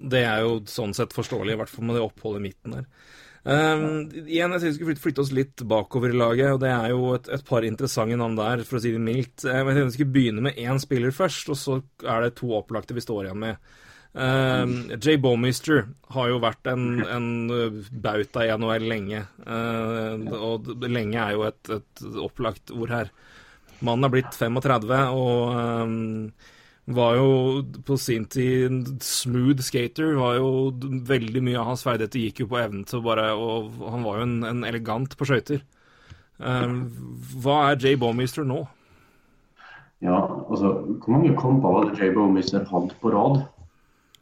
Det er jo sånn sett forståelig, i hvert fall med det oppholdet i midten der. Um, igjen, jeg synes vi skal flytte, flytte oss litt bakover i laget, og det er jo et, et par interessante navn der, for å si det mildt. Jeg tenkte vi skulle begynne med én spiller først, og så er det to opplagte vi står igjen med. Um, Jay Bowmister har jo vært en, en uh, bauta i NHL lenge, uh, og lenge er jo et, et opplagt ord her. Mannen er blitt 35 og um, var jo på sin tid smooth skater. var jo Veldig mye av hans ferdigheter gikk jo på evnen til å bare Og han var jo en, en elegant på skøyter. Uh, hva er Jay Bowmister nå? Ja, altså, Hvor mange kamper var det Jay Bowmister hadde på rad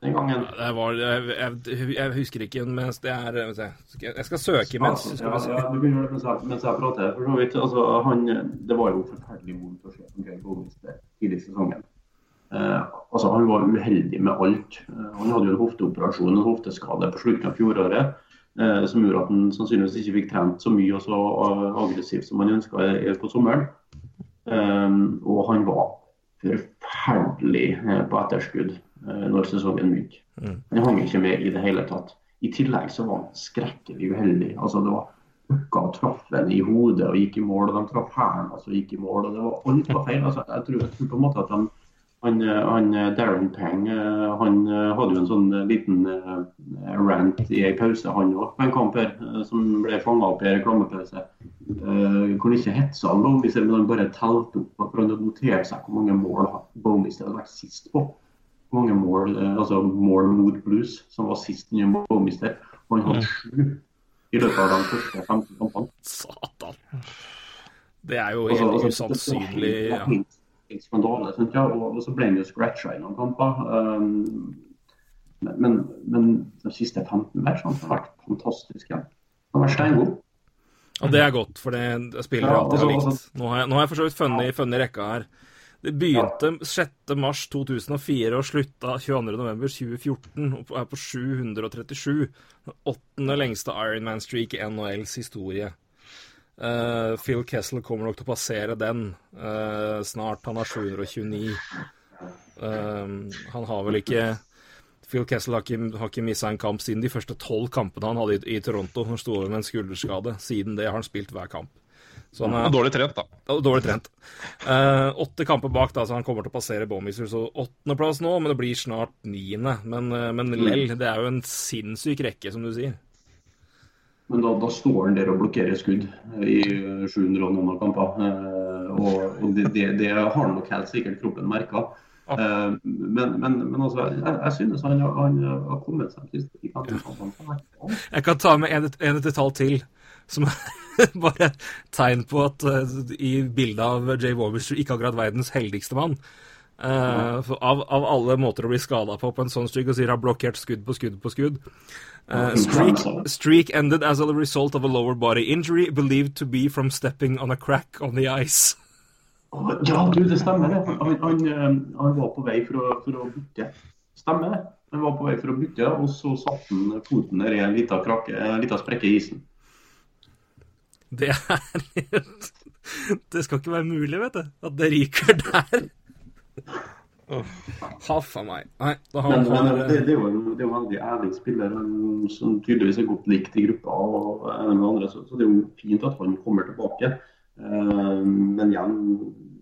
den gangen? Det var, jeg, jeg, jeg husker ikke, men det er du, Jeg skal søke imens. Skal vi se. ja, du begynner mens jeg, mens jeg prater. For så vidt, altså, han, det var jo forferdelig vondt å se på Jay Bowmister tidlig i sesongen. Eh, altså, han var uheldig med alt. Eh, han hadde jo en hofteoperasjon, en hofteskade på slutten av fjoråret. Eh, som gjorde at han sannsynligvis ikke fikk trent så mye og så eh, aggressivt som han ønska på sommeren. Eh, og han var forferdelig eh, på etterskudd eh, når sesongen begynte. Han hang ikke med i det hele tatt. I tillegg så var han skrekkelig uheldig. Altså det var Pucka traff en i hodet og gikk i mål, og de traff hælen og så gikk i mål. og det var Alt var feil. Altså, jeg, tror, jeg tror på en måte at de, han, eh, han eh, Darren Pang eh, han eh, hadde jo en sånn eh, liten eh, rant i en pause, han òg, på en kamp her, eh, som ble fanga opp i en reklamepause. Eh, hvor han ikke hetsa han Bowmister, men han bare telte opp. For han hadde notert seg hvor mange mål Bowmister hadde vært sist på. Mange mål, eh, altså mål mot Blues, som var sist nye Bowmister. Og han hadde sju i løpet av de første 15 kampene. Satan. Det er jo Altså, helt altså, usannsynlig. det Ja. skandale, synes jeg. Og, og så ble han jo scratcha i noen kamper. Um, men, men de siste 15 matchene har vært fantastiske. Han har vært steingod. Ja, det er godt, for det spiller alltid altså- likt. Nå har jeg, nå har jeg for så vidt funnet, funnet rekka her. Det begynte 6. mars 2004 og slutta 22. november 2014 og er på 737. Den åttende lengste Ironman-streak i NHLs historie. Uh, Phil Kessel kommer nok til å passere den uh, snart. Han har 729. Uh, han har vel ikke Phil Kessel har ikke, har ikke missa en kamp siden de første tolv kampene han hadde i, i Toronto. Han sto med en skulderskade. Siden det har han spilt hver kamp. Så han Han er er dårlig trent, da. Dårlig trent. Eh, åtte kamper bak, da, så han kommer til å passere Bowmister. Så åttendeplass nå, men det blir snart niende. Men, eh, men lell, det er jo en sinnssyk rekke, som du sier. Men da, da står han der og blokkerer skudd i 700 og noen av kamper. Eh, og og det, det, det har nok helt sikkert kroppen merka. Eh, men, men, men altså, jeg, jeg synes han, har- han har kommet seg til siste. Jeg kan ta med en, en detalj til, som er bare tegn på at uh, i bildet av Jay Warmister ikke akkurat verdens heldigste mann. Uh, mm. av, av alle måter å bli skada på på en sånn streak, og sier har blokkert skudd på skudd på skudd. Uh, streak, streak ended as a result of a lower body injury believed to be from stepping on a crack on the ice. Ja, du, det stemmer det. Han, han, han var på vei for å, for å bytte. Stemmer det. Han var på vei for å bytte, og så satte han foten ned i en liten krakke, en liten sprekke i isen. Det er helt Det skal ikke være mulig, vet du, at det ryker der. Haff a meg. Nei, da har Men, det, det, er jo en, det er jo en veldig ærlig spiller som tydeligvis er godt likt i gruppa. og en med andre, så, så det er jo fint at han kommer tilbake. Uh, men igjen,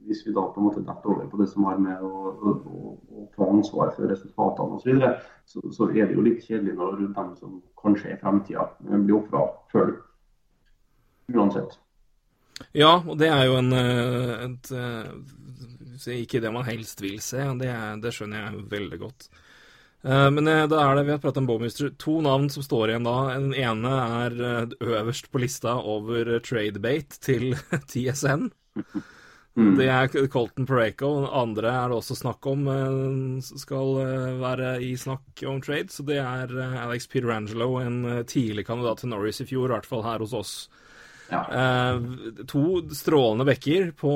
hvis vi da på en måte detter over på det som har med å, å, å, å ta ansvar for resultatene osv., så, videre, så så er det jo litt kjedelig når de som kanskje er fremtida, blir ofra før. Uansett. Ja, og det er jo en et, et, eh, Ikke det man helst vil se, det, er- det skjønner jeg veldig godt. Eh, Men eh, da er det, vi har pratet om Bowmister, to navn som står igjen da. Den ene er eh, øverst på lista over eh, tradebate til TSN. Det er Colton Pareko. Den andre er det også snakk om eh, skal eh, være i snakk om trade. Så det er eh, Alex Peterangelo, en eh, tidlig kandidat til Norris i fjor, i hvert fall her hos oss. Eh, to strålende bekker på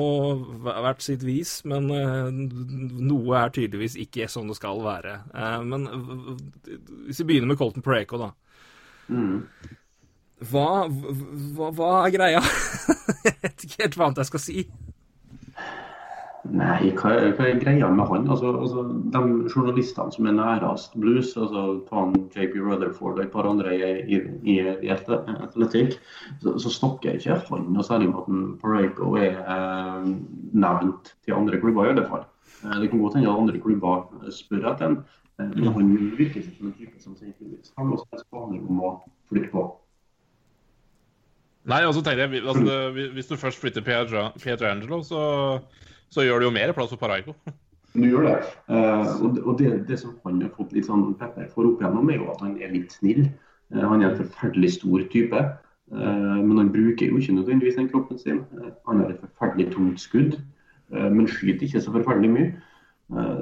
hvert sitt vis, men eh, noe er tydeligvis ikke som det skal være. Eh, men hvis vi begynner med Colton Preco, da. Mm. Hva, hva, hva er greia? jeg vet ikke helt hva annet jeg skal si. Nei, hva hva er greia med han? Altså, altså, de journalistene som er nærest blues, altså han JP Rutherford og et par andre i, i, i, atletikk, så, så snakker ikke han noe særlig om at Pareko er eh, nevnt til andre klubber, i alle fall. Eh, det kan godt hende at andre klubber spør etter en, eh, men han virker ikke som en type som Han har også en spaning om å flytte på. Nei, altså tenker jeg, altså, det, Hvis du først flytter Pietro- Pietrangelo, så, så gjør det jo mer plass for Paraico. Du gjør det. Eh, det, og det, det som han har fått litt sånn pepper for opp igjennom, er jo at han er litt snill. Eh, han er en forferdelig stor type. Eh, men han bruker jo ikke nødvendigvis den kroppen sin. Han har et forferdelig tungt skudd, men skyter ikke så forferdelig mye.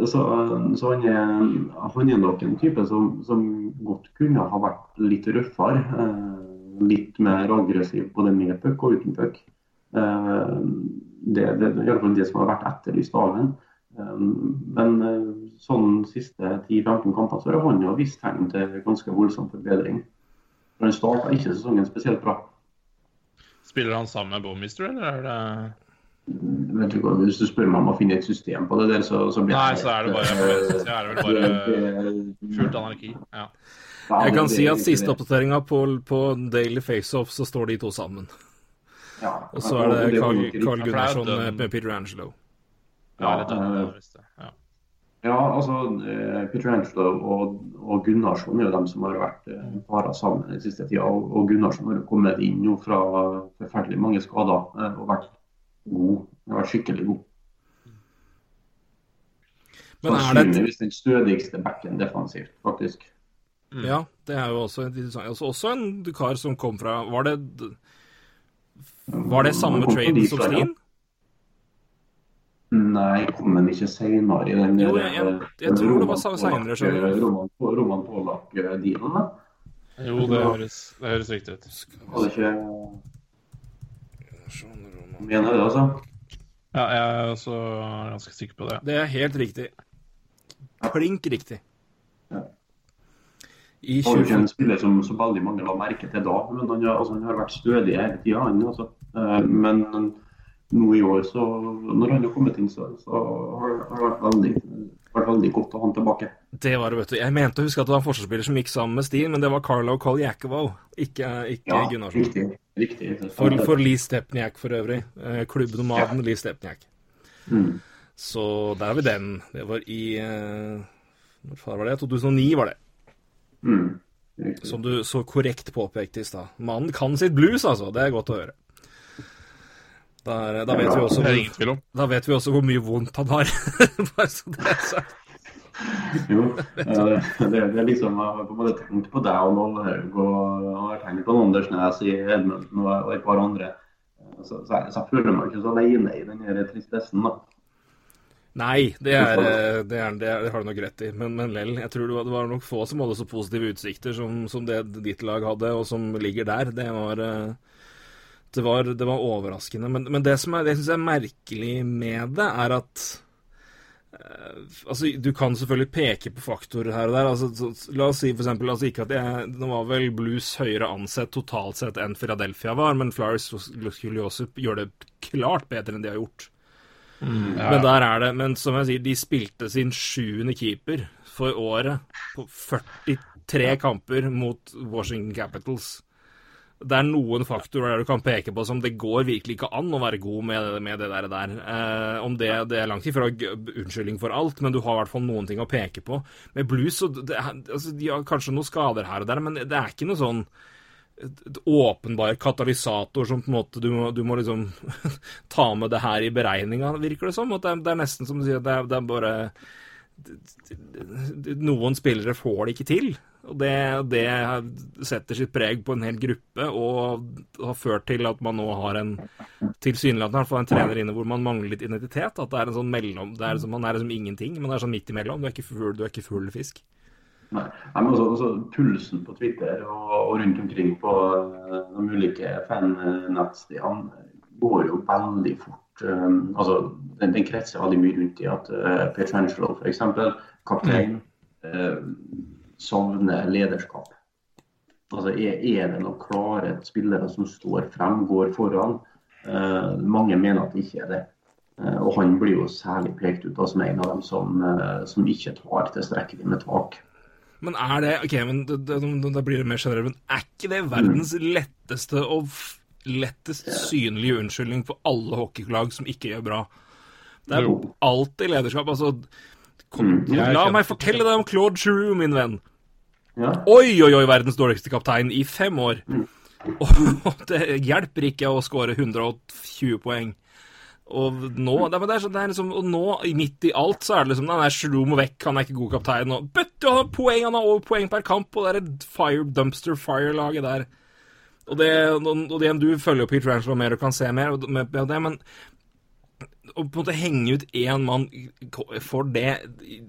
Så så han, er, han er nok en type som, som godt kunne ha vært litt røffere. Litt mer aggressiv både med puck og uten puck. Det, det, det i fall det som har vært etterlyst av ham. Men eh, sånn siste 10-15 kamper så har han jo vist tegn til ganske voldsom forbedring. For Han starta ikke sesongen spesielt bra. Spiller han sammen med Bowmister, eller er det Vet du hva, Hvis du spør meg om å finne et system på det der, så, så blir Nei, så er det bare så er det vel bare fullt anarki. Ja. Jeg kan si at siste oppdateringa på, på Daily Faceoff, så står de to sammen. Ja, Og så er det Carl, Carl. Gunnarsson med med Peter Angelo. Ja, eh, ja. Ja, altså eh, Peter Angelo og, og Gunnarsson er jo dem som har vært eh, para sammen den siste tida. Og, og Gunnarsson har jo kommet inn jo fra forferdelig mange skader eh, og vært god. Har vært skikkelig god. Men er det Sannsynligvis den stødigste backen defensivt, faktisk. Ja, det er jo også, altså, også en kar som kom fra Var det Var det samme Han kom fra trade som. Steen? Nei, kom den ikke seinere i den Jo, jeg- jeg- eh, jeg tror det var du. Roman, Roman Pålak-dealen, da. Jo, det høres, det høres riktig ut. Var det ikke Mener det, altså? Ja, jeg er også ganske sikker på det. Det er helt riktig. Klink riktig. Ja. I Han var ikke en spiller som så veldig mange la merke til da, men han, har- altså, han har vært stødig hele tida. Altså. Eh, Men nå i år, så når han har kommet inn, så, så har har det vært veldig, vært veldig godt å ha han tilbake. Det var det, vet du. Jeg mente å huske at det var en forsvarsspiller som gikk sammen med Steen, men det var Carlo Koljakovo, ikke, ikke Ja, Gunnarsson. riktig. riktig. For, for Lee Stepniak for øvrig. Klubbnomaden Klubbnomaden Lee Stepniak. Mm. Så der har vi den. Det var i eh, Når var det? 2009 var det. Mm. Som du så korrekt påpekte i stad. Mannen kan sitt blues, altså. Det er godt å høre. Der, da, vet vi også, Det ingen tvil om. da vet vi også hvor mye vondt han har. Bare så det er sagt. Jo, det, det er liksom har på en måte tenkt på deg og Nollhaug og jeg har tenkt på Andersnes i Edmundton og, og et par andre. Så, så, så føler meg ikke så alene i den tristessen. da. Nei, det, er, eh, det, er, det, er, det har du nok rett i. Men, men lell, jeg tror det var, det var nok få som hadde så positive utsikter som, som det ditt lag hadde, og som ligger der. Det var, eh, det var, det var overraskende. Men, men det som er, det jeg synes er merkelig med det, er at eh, Altså, Du kan selvfølgelig peke på faktorer her og der. altså, så, La oss si for eksempel, altså ikke at jeg, Nå var vel Blues høyere ansett totalt sett enn Philadelphia var, men Flyers skulle jo også gjøre det klart bedre enn de har gjort. Men der er det Men som jeg sier, de spilte sin sjuende keeper for året på 43 kamper mot Washington Capitals. Det er noen faktorer der du kan peke på som det går virkelig ikke an å være god med, det- med det der. der. Eh, om det, det er langt ifra unnskyldning for alt, men du har i hvert fall noen ting å peke på. Med blues så det, altså, De har kanskje noen skader her og der, men det er ikke noe sånn åpenbar katalysator som på en måte du må, du må liksom ta med det her i beregninga, virker det som. At det, er, det er nesten som du sier, det er, det er bare Noen spillere får det ikke til. Og det, det setter sitt preg på en hel gruppe og har ført til at man nå har en tilsynelatende en trener inne hvor man mangler litt identitet. At det er en sånn mellom det er som, Man er liksom ingenting, men det er sånn midt imellom. Du er ikke full, du er ikke full fisk. Nei, men også, også Pulsen på Twitter og, og rundt omkring på eh, de ulike fan-nettstedene går jo veldig fort. Um, altså, den, den kretser veldig mye rundt i at uh, Petrangelo f.eks., kaptein, uh, savner lederskap. Altså, er, er det noen klare spillere som står frem, går foran? Uh, mange mener at det ikke er det. Uh, og han blir jo særlig pekt ut da, som en av dem som, uh, som ikke tar tilstrekkelig med tak. Men er det Ok, men da- blir det mer generelt, men er ikke det verdens letteste og lettest synlige unnskyldning for alle hockeylag som ikke gjør bra? Det er Jo. alltid lederskap. Altså kom, Mm, La meg fortelle deg om Claude Giroux, min venn. Ja. Oi, oi, oi, verdens dårligste kaptein i fem år. Mm. Og det hjelper ikke å skåre 120 poeng. Og nå, det, er- det er, sånn- liksom, og nå, midt i alt, så er det liksom Nei, nei slum må vekk, han er ikke god kaptein. Og bøtte, han har poeng, han har over poeng per kamp, og det er et fire, dumpster fire-laget der. Og det, og, og det, du følger jo Peter Angelo mer og kan se mer og med, med det, men å på en måte henge ut én mann for det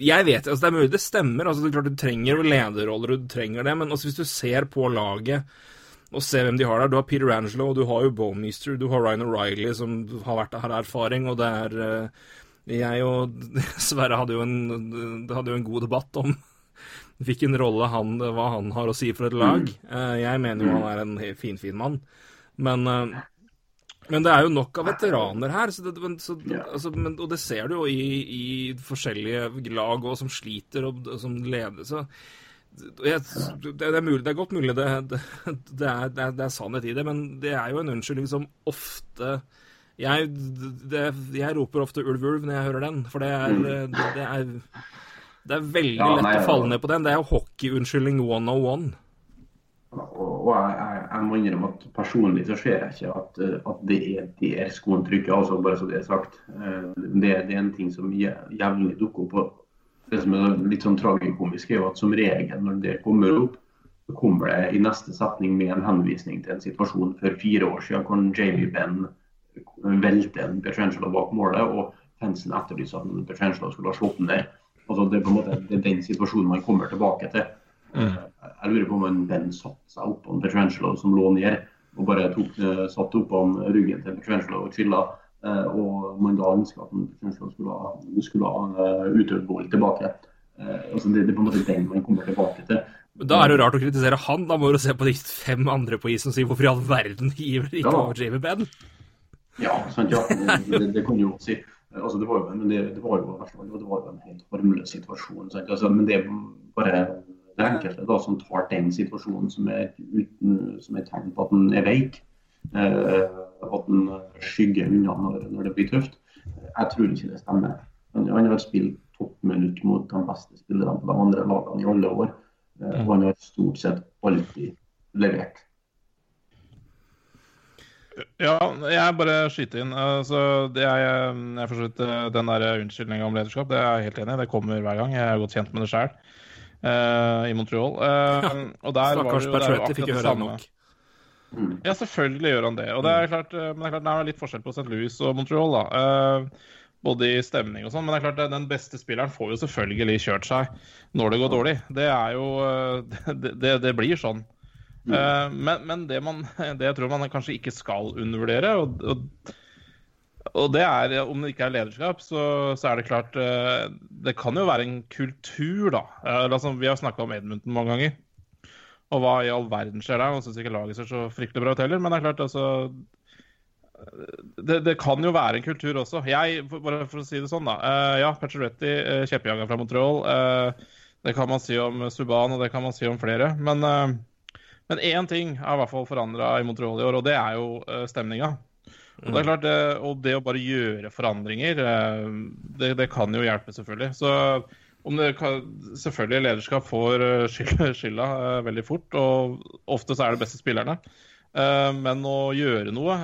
Jeg vet altså Det er mulig det stemmer. altså det er klart Du trenger lederroller, du trenger det, men hvis du ser på laget og se hvem de har der. Du har Peter Angelo, og du har jo Bowmeister, du har Ryan O'Reilly, som har vært her erfaring, og det er eh, Jeg og Sverre hadde jo en, hadde jo en god debatt om hvilken rolle han, hva han har å si for et lag. Eh, Jeg mener jo han er en finfin mann, men eh, men det er jo nok av veteraner her, så det, så, altså, men, og det ser du jo i, i forskjellige lag og som sliter og som leder. Så jeg, det, det er mulig, det er godt mulig det, det, det, er, det, er, det er sannhet i det, men det er jo en unnskyldning som ofte jeg, det, jeg roper ofte 'ulv, ulv' når jeg hører den, for det er, det, det er, det er veldig Ja, lett nei, å falle ned på den. Det er jo hockeyunnskyldning 101. Og, og jeg, jeg, må innrømme at personlig så ser jeg ikke at, at det er der skoen trykker, altså bare så det er sagt. Eh, Det, det er en ting som je- jevnlig dukker opp. Det som er litt sånn tragikomisk, er jo at som regel når det kommer opp, så kommer det i neste setning med en henvisning til en situasjon for fire år siden hvor Jamie Benn velte en Petrangelo bak målet, og fansen etterlyste at Petrangelo skulle ha slått den ned. Altså, det er på en måte det er den situasjonen man kommer tilbake til. Mm. Jeg lurer på om en Ben satte seg oppå en Petrangelo som lå ned, og bare tok, satt opp om ryggen til Petrangelo og chilla. Uh, og man da ønska at Crenshaw skulle, skulle utøvd utøve ball tilbake. altså det, det, er på en måte den man kommer tilbake til. Da er det jo rart å kritisere han. Da må du se på de fem andre på isen og si hvorfor i all verden hiver ikke ja. over Jamie Benn? Ja, sant, ja. Det, det, kan du jo si. Altså, det, var jo, en, det, det, var jo, det var jo en helt harmløs situasjon. Altså, men det er bare det enkelte da, som tar den situasjonen som er, uten, som er tegn på at den er veik. Eh, at den skygger unna når, når, det blir tøft. Jeg tror ikke det stemmer. Han, han har spilt toppminutt mot de beste spillerne på de andre lagene i alle år. Eh, og han har stort sett alltid levert. Ja, jeg bare skyter inn. Altså, det er, jeg forstår eh, Den der unnskyldninga om lederskap det er jeg helt enig i. Det kommer hver gang. Jeg er godt kjent med det sjøl uh, i Montreal. Uh, og der var det jo, det nok. akkurat det samme. Ja, selvfølgelig gjør han det. Og det er klart, men det er klart det er litt forskjell på St. Louis og Montreal. da. Uh, både i stemning og sånn. Men det er klart den beste spilleren får jo selvfølgelig kjørt seg når det går dårlig. Det er jo Det, det, det blir sånn. Mm. Men, men det, man, det, jeg tror man kanskje ikke skal undervurdere, og, og, og, det er om det ikke er lederskap, så, så, er det klart Det kan jo være en kultur, da. Altså, vi har snakka om Edmundton mange ganger. Og hva i all verden skjer der? Nå syns ikke laget ser så fryktelig bra ut heller, men det er klart, altså det, det, kan jo være en kultur også. Jeg, bare for å si det sånn, da. Uh, ja, Pacioretty, uh, kjeppejaga fra Montreal. Uh, det kan man si om Subhaan, og det kan man si om flere. Men, men én ting er i hvert fall forandra i Montreal i år, og det er jo stemninga. Og det er klart, det, og det å bare gjøre forandringer, det, det, kan jo hjelpe, selvfølgelig. Så kan, selvfølgelig lederskap får skylda, skylda veldig fort, og ofte så er det beste spillerne. Men å gjøre noe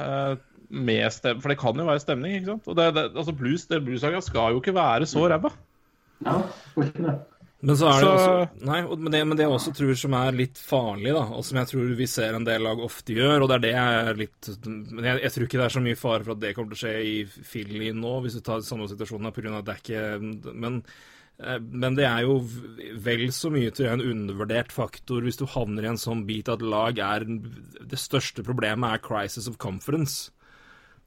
med stemning For det kan jo være stemning, ikke sant? Og det, det, altså blues, det bluesaga skal jo ikke være så ræva. Ja. Men så er det også Nei, men det, men det jeg også tror som er litt farlig, da, og som jeg tror vi ser en del lag ofte gjør, og det er det jeg er litt Men jeg, jeg tror ikke det er så mye fare for at det kommer til å skje i Philly nå, hvis du tar samme situasjonen pga. at det er ikke Men eh, men det er jo vel så mye til en undervurdert faktor hvis du havner i en sånn bit at lag er Det største problemet er crisis of conference.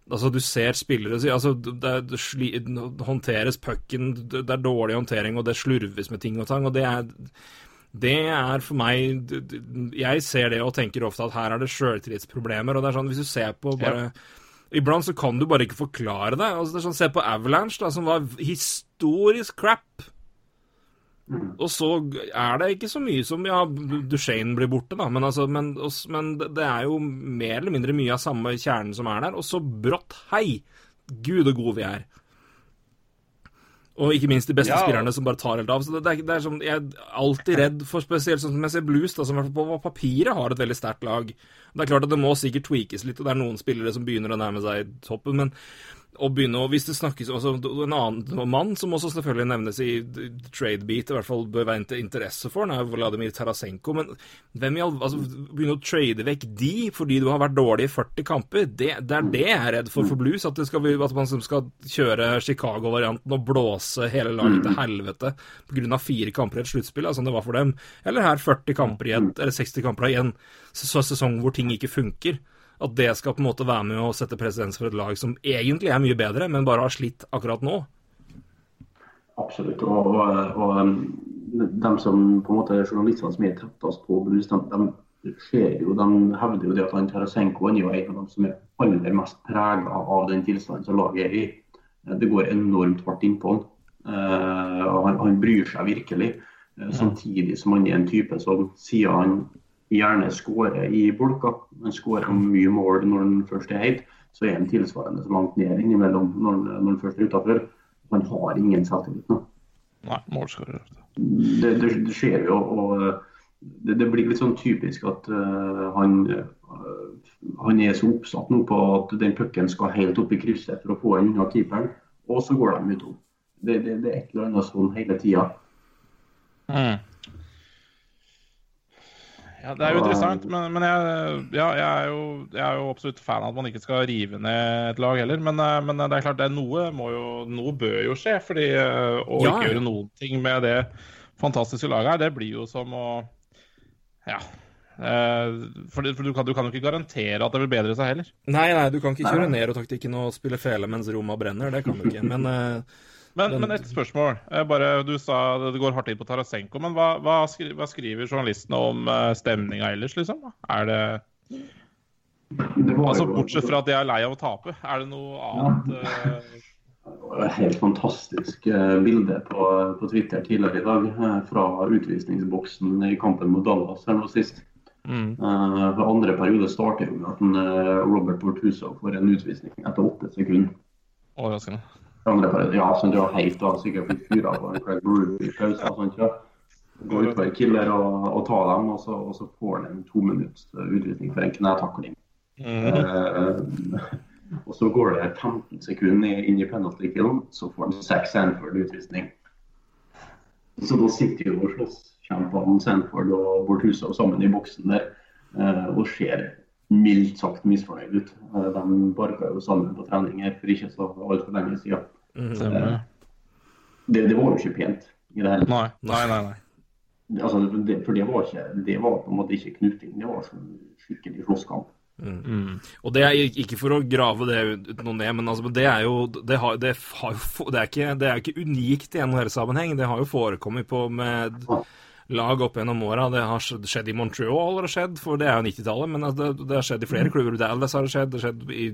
Altså, du ser spillere altså, det, det, det håndteres pucken, det, det er dårlig håndtering, og det slurves med ting og tang. og det er, det er for meg Jeg ser det og tenker ofte at her er det sjøltillitsproblemer. Og det er sånn, hvis du ser på bare ja. Iblant så kan du bare ikke forklare det. Altså, det er sånn, Se på Avalanche, da, som var historisk crap. Mm. Og så er det ikke så mye som Ja, Duchene blir borte, da, men, altså, men, men, det er jo mer eller mindre mye av samme kjernen som er der. Og så brått, hei! Gud og gode vi er. Og ikke minst de beste ja. spillerne som bare tar helt av. Så det, det, er, det er sånn, Jeg er alltid redd for spesielt sånn som jeg ser Blues, da, som på papiret har et veldig sterkt lag. Det er klart at det må sikkert tweakes litt, og det er noen spillere som begynner å nærme seg toppen, men å begynne å, Hvis det snakkes også En annen mann som også selvfølgelig nevnes i tradebeat, i hvert fall bør være interesse for, er Vladimir Tarasenko. Men hvem i all altså, Begynne å trade vekk de fordi du har vært dårlig i 40 kamper, det, det er det jeg er redd for for Blues. At, skal, at man skal kjøre Chicago-varianten og blåse hele laget til helvete pga. fire kamper i et sluttspill, altså, det var for dem. Eller her 40 kamper igjen, eller 60 kamper igjen, så sesong hvor ting ikke funker at det skal på en måte være med å sette presedens for et lag som egentlig er mye bedre, men bare har slitt akkurat nå? Absolutt. Og, og, og um, de som på en måte journalistene som er tettest på Brus, de, de, jo, de hevder jo det at han Tarasenko er jo en av dem som er aller mest prega av den tilstanden som laget er i. Det går enormt hardt innpå han. Uh, han, han bryr seg virkelig. Uh, samtidig som han er en type som sier han gjerne skårer i bolka. Han skårer mye mål når han først er heit. Så er han tilsvarende så langt ned innimellom når, når han først er utafor. Han har ingen selvtillit nå. Nei, målskårer. Det, det, det, skjer jo. og det, det, blir litt sånn typisk at uh, han, uh, han er så oppsatt nå på at den pucken skal helt opp i krysset for å få den unna keeperen, og så går de utom. Det, det, det er et eller annet sånn hele tida. Mm. Ja, Det er jo interessant, men, men jeg, ja, jeg, er jo, jeg, er jo, absolutt fan av at man ikke skal rive ned et lag heller. Men, eh, men det er klart, det er noe, jo, noe bør jo skje. fordi eh, Å ja. ikke gjøre noen ting med det fantastiske laget her, det blir jo som å Ja. Eh, for, for du, kan, du kan jo ikke garantere at det vil bedre seg heller. Nei, nei, du kan ikke kjøre ned og taktikken og spille fele mens Roma brenner. Det kan du ikke. Men, eh, men, men et spørsmål. Eh, bare, du sa det går hardt inn på Tarasenko, men hva, hva, skri, hva skriver journalistene om uh, stemninga ellers, liksom? Er det, Det var Altså Bortsett fra at de er lei av å tape, er det noe annet? eh, Det var et helt fantastisk eh, bilde på, på Twitter tidligere i dag eh, fra utvisningsboksen i kampen mot Dallas her nå sist. mm. Uh, andre periode starter jo med at en, eh, Robert Bortuso får en utvisning etter åtte sekunder. Overraskende. Andre bare ja, sånn, det var helt da, sikkert blitt fyra på en i pausen. og sånt, ja. Gå ut på en killer og, og ta dem, og så, og så får han en to minutts utvisning for en knetakling. Eh, og så går det 15 sekunder inn i penalty killen, så får han seks Sanford utvisning. Så da sitter jo slåsskjempene Sanford og Bortuso sammen i boksen der eh, og ser mildt sagt misfornøyd ut. Eh, De barka jo sammen på trening her for ikke så altfor lenge siden. Mm, Det, det var jo ikke pent i det hele tatt. Nei, nei, nei. nei. Altså, det, for det var, ikke, det var på en måte ikke knuting, det var sånn skikkelig slåsskamp. Og det er ikke for å grave det ut noe ned, men altså, det er jo det, har, det, har det, er ikke, det er ikke unikt i NHL-sammenheng. Det har jo forekommet på med lag opp gjennom åra. Det har skjedd, i Montreal, har det skjedd, for det er jo 90-tallet. Men altså, det, det har skjedd i flere klubber. Dallas har det skjedd, det har skjedd i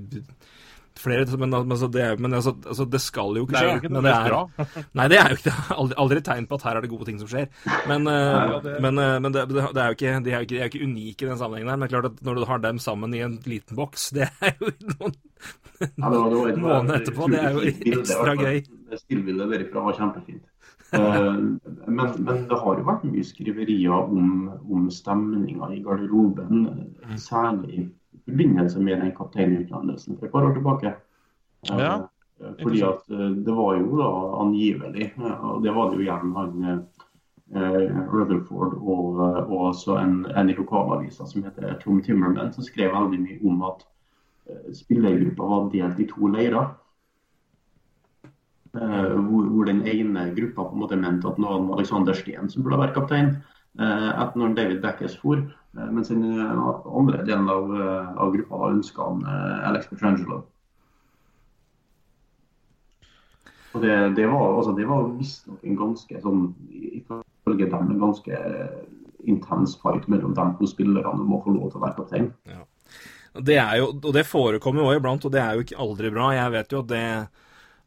flere Men, altså, det, men altså, altså, det skal jo ikke skje. Det er jo ikke men noe det er. Nei, det er jo ikke det. Aldri, aldri tegn på at her er det gode ting som skjer. Men, uh, men, uh, men det, det, det er jo ikke, de er jo ikke, de er ikke unike i den sammenhengen her. Men det klart at når du har dem sammen i en liten boks, det er jo noen det det Måneden etterpå, det er jo ekstra gøy. Det Stillbildet derifra var kjempefint. Eh, men, men det har jo vært mye skriverier om, om stemninga i garderoben, eh, særlig i forbindelse med den kapteinutnevnelsen for et par år tilbake. Eh, Ja, Fordi at det var jo da angivelig, og det var det jo igjen han eh, Rutherford og, og også en, en i lokalavisa som heter Tom Timmerman, som skrev veldig mye om at spillergruppa var delt i to leirer. Eh, hvor, hvor den ene gruppa på en måte mente at nå var Alexander Steen som burde vært kaptein, eh, etter når David Deckes for. Eh, mens den andre delen av, av gruppa ønska han Alex Petrangelo. Og det, det var, altså, det var visstnok en ganske sånn, ifølge dem, en ganske intens fight mellom de to spillerne om å få lov til å være kaptein. Det er jo, og det forekommer jo også iblant, og det er jo ikke aldri bra. Jeg vet jo at det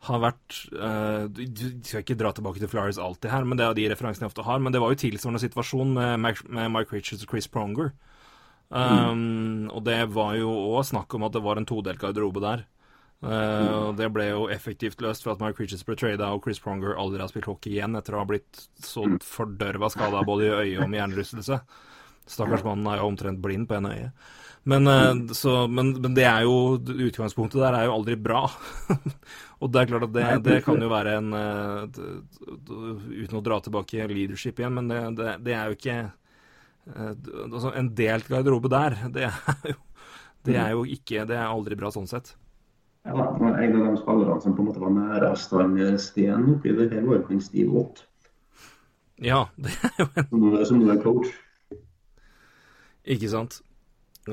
har vært uh, Du skal ikke dra tilbake til Flyers alltid her, men det er de referansene jeg ofte har. Men det var jo tilsvarende situasjon med, med Mike Richards og Chris Pronger. Um, Og det var jo òg snakk om at det var en todelt garderobe der. Eh, og Det ble jo effektivt løst for at Mike Richards ble trada, og Chris Pronger aldri har spilt hockey igjen etter å ha blitt så fordørva skada både i øyet og med hjernerystelse. Stakkars mannen er jo omtrent blind på ene øyet. Men, eh, så, men, men det er jo utgangspunktet der er jo aldri bra. og det er klart at det, det kan jo være en eh, Uten å dra tilbake leadership igjen, men det, det, det er jo ikke eh, altså En delt garderobe der, det er jo det er jo ikke Det er aldri bra sånn sett. Ja, og en av de spillerne som på en måte var nærest han Steen oppi det her, var jo Steve Watt. Ja, det er jo en som som nå er coach. Ikke sant?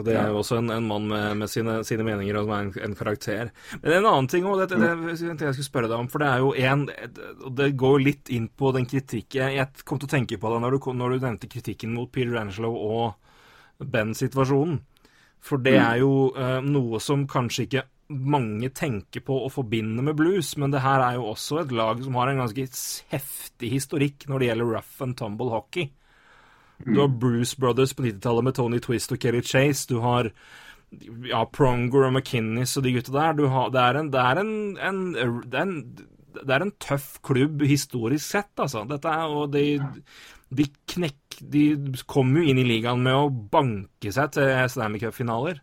Og det er jo også en, en mann med, med sine, sine meninger og som er en, en karakter. Men en annen ting også, det, det, det, jeg skulle spørre deg om, for det er jo en og Det går litt inn på den kritikken Jeg kom til å tenke på det når du, når du nevnte kritikken mot Peter Angelo og Ben-situasjonen. For det er jo eh, noe som kanskje ikke mange tenker på å forbinde med blues, men det her er jo også et lag som har en ganske heftig historikk når det gjelder rough and tumble hockey. Du har Bruce Brothers på 90-tallet med Tony Twist og Kelly Chase. Du har ja, Pronger og McKinnis og de gutta der. Du har, det er en, det er en, en, det er en det er en tøff klubb historisk sett, altså. Dette er, og de, de knekk... De kom jo inn i ligaen med å banke seg til Stanley Cup-finaler.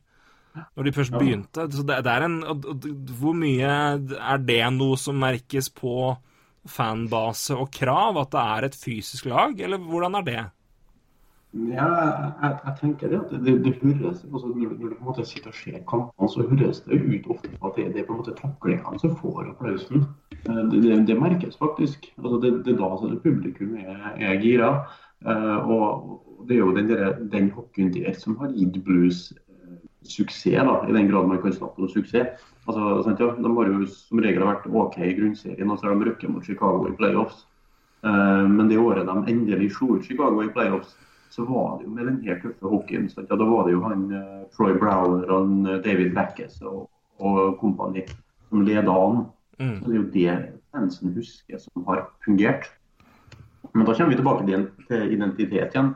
Når de først begynte. Så det, det er en Hvor mye er det noe som merkes på fanbase og krav? At det er et fysisk lag, eller hvordan er det? Ja, jeg, jeg tenker det at det, det høres altså når, når du på en måte sitter og ser kampene, så høres det ut ofte på at det, det er på en måte taklingene som får applausen. Eh, Det, det, det merkes faktisk. Altså det, er da det publikum er, er gira. Eh, og det er jo den, der, den hockeyen der som har gitt blues eh, suksess, da, i den grad man kan snakke om suksess. Altså, sant, ja, de har jo som regel vært OK i grunnserien, og så har de røkket mot Chicago i playoffs. Men det året de endelig slo ut Chicago i playoffs, så var det jo med den her tøffe hockeyen. Da var det jo han eh, Troy Brower og eh, David Backes og, og kompani som leda an. Mm. Så det er jo det fansen husker som har fungert. Men da kommer vi tilbake til, identitet igjen.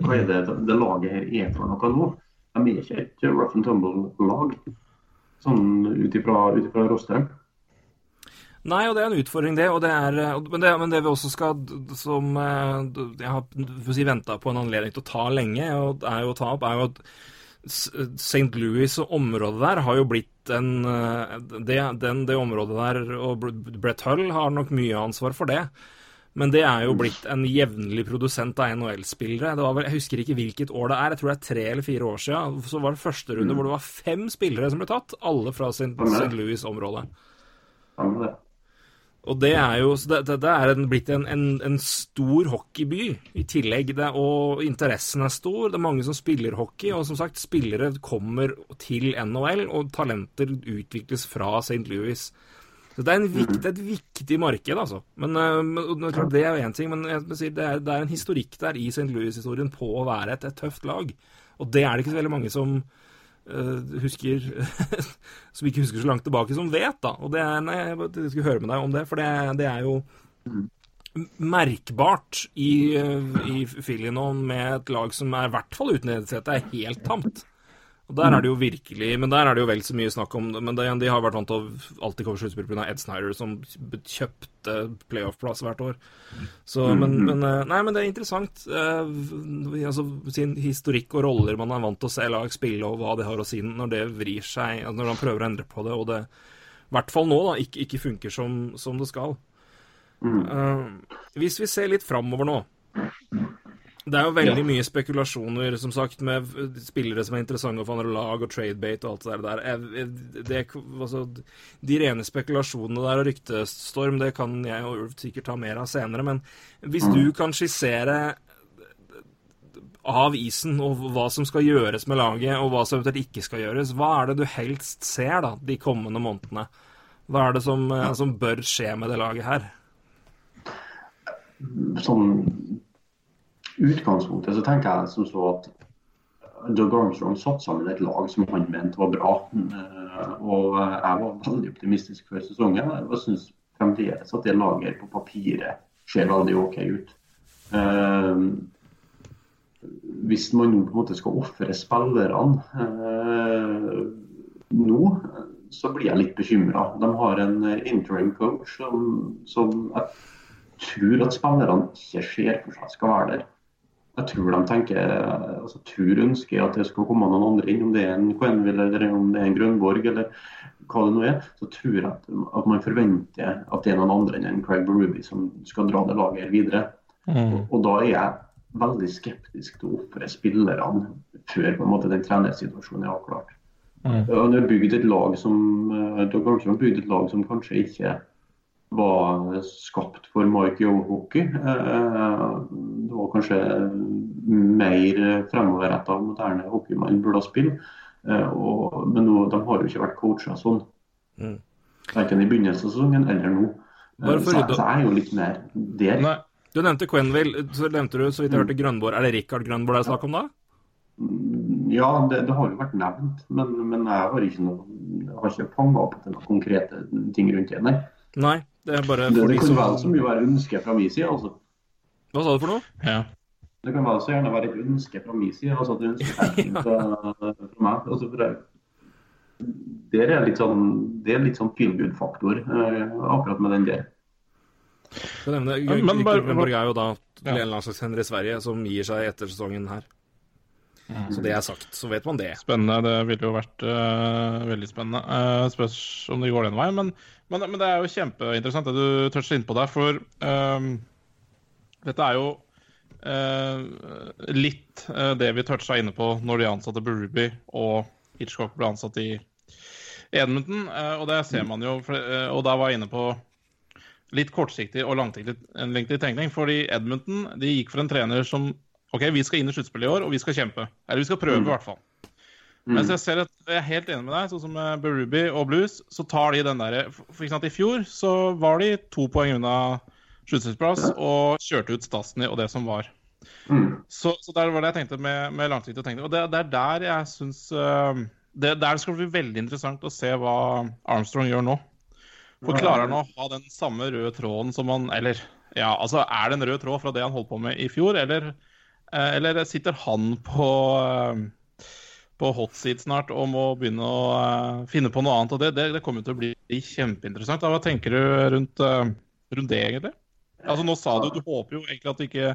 Hva er det det laget her er for noe nå? De er ikke et rough and tumble-lag, sånn ut ifra rosteren. Nei, og det er en utfordring, det. Og det er, men, det, men det vi også skal Som eh, jeg har si, venta på en anledning til å ta lenge, og er jo å ta opp, er jo at St. Louis og området der har jo blitt en eh, det, den, det området der, og Brett Hull har nok mye ansvar for det. Men det er jo blitt en jevnlig produsent av NHL-spillere. Det var vel, Jeg husker ikke hvilket år det er, jeg tror det er tre eller fire år siden. Så var det første runde hvor det var fem spillere som ble tatt, alle fra St. Louis-området. Det. Og det er jo så det, det, det er en, blitt en, en, en stor hockeyby i tillegg. Det, og interessen er stor. Det er mange som spiller hockey. Og som sagt, spillere kommer til NHL, og talenter utvikles fra St. Louis. Så det er, en viktig, er et viktig marked, altså. Men, men det er jo én ting, men det, er, det er en historikk der i St. Louis-historien på å være et, et tøft lag. Og det er det ikke så veldig mange som husker Som ikke husker så langt tilbake, som vet, da. Og det er Nei, jeg skulle høre med deg om det, for det, det er jo merkbart i, øh, i nå med et lag som er i hvert fall uten identitet er helt tamt. Og der er det jo virkelig Men der er det jo vel så mye snakk om det. Men det, de har vært vant til å alltid komme sluttspill pga. Ed Snyder, som kjøpte playoff-plass hvert år. Så, men, men eh, Nei, men det er interessant. Eh, altså, sin historikk og roller man er vant til å se lag spille, og hva det har å si når det vrir seg, altså, når man prøver å endre på det, og det i hvert fall nå da, ikke, ikke funker som, som det skal. Eh, hvis vi ser litt framover nå det er jo veldig mye spekulasjoner, som sagt, med spillere som er interessante for andre lag, og tradebate og alt det der. Jeg- Det, altså, de rene spekulasjonene der og ryktestorm, det kan jeg og Ulf sikkert ta mer av senere, men hvis du kan skissere av isen og hva som skal gjøres med laget, og hva som eventuelt ikke skal gjøres, hva er det du helst ser da, de kommende månedene? Hva er det som, eh, som bør skje med det laget her? Sånn utgangspunktet så tenker jeg som så at Doug Armstrong satte sammen et lag som han mente var bra. Eh, Og jeg var veldig optimistisk før sesongen. Jeg syns fremdeles at det laget på papiret ser veldig OK ut. Eh, Hvis man nå på en måte skal ofre spillerne eh, nå, så blir jeg litt bekymra. De har en interim coach som, som jeg tror at spillerne ikke ser for seg skal være der. Jeg tror de tenker, altså Tur ønsker at det skal komme noen andre inn, om det er en Quenville eller om det er en Grønborg eller hva det nå er. Så tror jeg at, at man forventer at det er noen andre enn Craig Berube som skal dra det laget her videre. Og, og da er jeg veldig skeptisk til å ofre spillerne før på en måte den trenersituasjonen er avklart. Han har bygd et lag som eh, har bygd et lag som kanskje ikke var skapt for Mike Yo-hockey. Eh, Det var kanskje mer fremoverretta moderne hockey man burde ha spilt. Men nå, de har jo ikke vært coacha sånn. Mm. Verken i begynnelsen av sesongen eller nå. Eh, Så jeg, så jeg er jo litt mer der. Nei. Du nevnte Quenville, så nevnte du så vidt jeg hørte Grønborg. Er det Rikard Grønborg det er snakk om da? Ja, det, det har jo vært nevnt, men, men jeg har ikke noe jeg har ikke fanga opp til noen konkrete ting rundt det. Nei. Nei, det er bare Det, for det de kan som vel så mye være ønske fra min side. altså. Hva sa du for noe? Ja. Det kan være så gjerne være et ønske fra min side. altså at du ønsker ønsketenkning fra, fra meg. altså for jeg, der er litt sånn, det er litt sånn feel good-faktor eh, akkurat med den der. Jeg nevne, Ja, men bare- Rikard er jo da Ja. en landslagshender i Sverige som gir seg etter sesongen her. Så det er sagt, så vet man det. Spennende. Det ville jo vært uh, veldig spennende. Uh, spørs om det går den veien. Men, men, men det er jo kjempeinteressant det du toucher innpå der, for ehm, dette er jo uh, litt det vi toucha inne på når de ansatte Beruby og Hitchcock ble ansatt i Edmonton. og det ser man jo, for, og da var jeg inne på litt kortsiktig og langsiktig tenkning. Fordi Edmonton de gikk for en trener som OK, vi skal inn i sluttspillet i år, og vi skal kjempe. Eller vi skal prøve, i hvert fall. Mens jeg ser at jeg er helt enig med deg, sånn som med Berubi og Blues, så tar de den derre For eksempel i fjor så var de to poeng unna sluttspillsplass og kjørte ut Stasny og det som var. Så, så der var det jeg tenkte med, med langsiktig tenkning. Og det, det er der jeg syns uh, det, Der skal det bli veldig interessant å se hva Armstrong gjør nå. For klarer han å ha den samme røde tråden som han Eller ja, altså er det en rød tråd fra det han holdt på med i fjor, eller, eller sitter han på uh, på hot seat snart og må begynne å uh, finne på noe annet. og Det, det, det kommer til å bli kjempeinteressant. Hva tenker du rundt, rundt det, egentlig? Altså Nå sa du du håper jo egentlig at ikke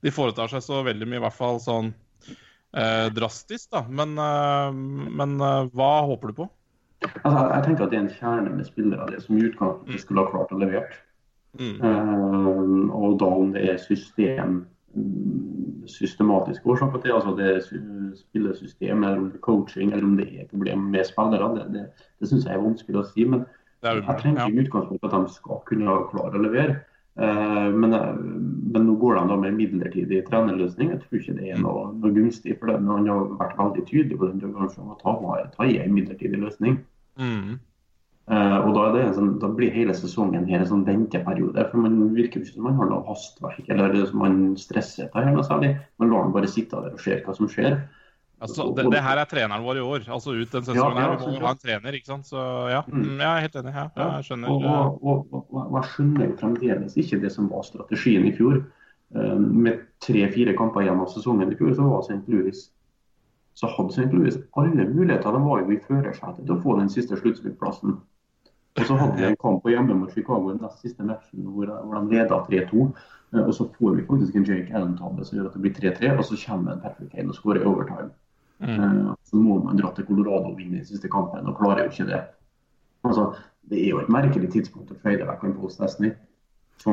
de foretar seg så veldig mye, i hvert fall sånn eh, drastisk, da. Men, men hva håper du på? Altså, jeg tenker at det er en kjerne med spillere det som i utgangspunktet skulle ha klart å levere. Mm. og da om det er system systematiske årsaker til. altså Det spillesystem, eller om det er coaching, eller om det er problem med spillere. Det, det, det syns jeg er vanskelig å si. Men jeg tenker i utgangspunktet at de skal kunne klare å levere. Uh, men, men, nå går de da med midlertidig trenerløsning. Jeg tror ikke det er noe, noe gunstig. for det. Han har vært veldig tydelig på den om at ta, ta i en midlertidig løsning. Mm. Uh, og da, sånn, da, blir hele sesongen her en sånn venteperiode. for Man virker ikke som man har noe hastverk eller som man stresser etter her noe særlig. Man lar den bare sitte der og se hva som skjer. Altså, det, det, her er treneren vår i år. altså ut den sesongen ja, ja, her. Vi må ha en trener, ikke sant. Så ja, mm. mm jeg er helt enig. Ja, jeg skjønner. Og, og, og, og, jeg skjønner jo fremdeles ikke det som var strategien i fjor. Uh, med tre-fire kamper igjen av sesongen i fjor, så var St. Louis så hadde St. Louis alle muligheter. De var jo i førersetet til å få den siste sluttspillplassen. Og så hadde vi en kamp på hjemme mot Chicago den nest siste matchen hvor, hvor de leda 3-2. Eh, og så får vi faktisk en Jake Allen-tabbe som gjør at det blir 3-3, og så kommer en Patrick Kane og skårer i overtime. Mm. Uh, så må man dra til Colorado og vinne i siste kampen, og klarer jo ikke det. Altså, Det er jo et merkelig tidspunkt å føye vekk en post Destiny.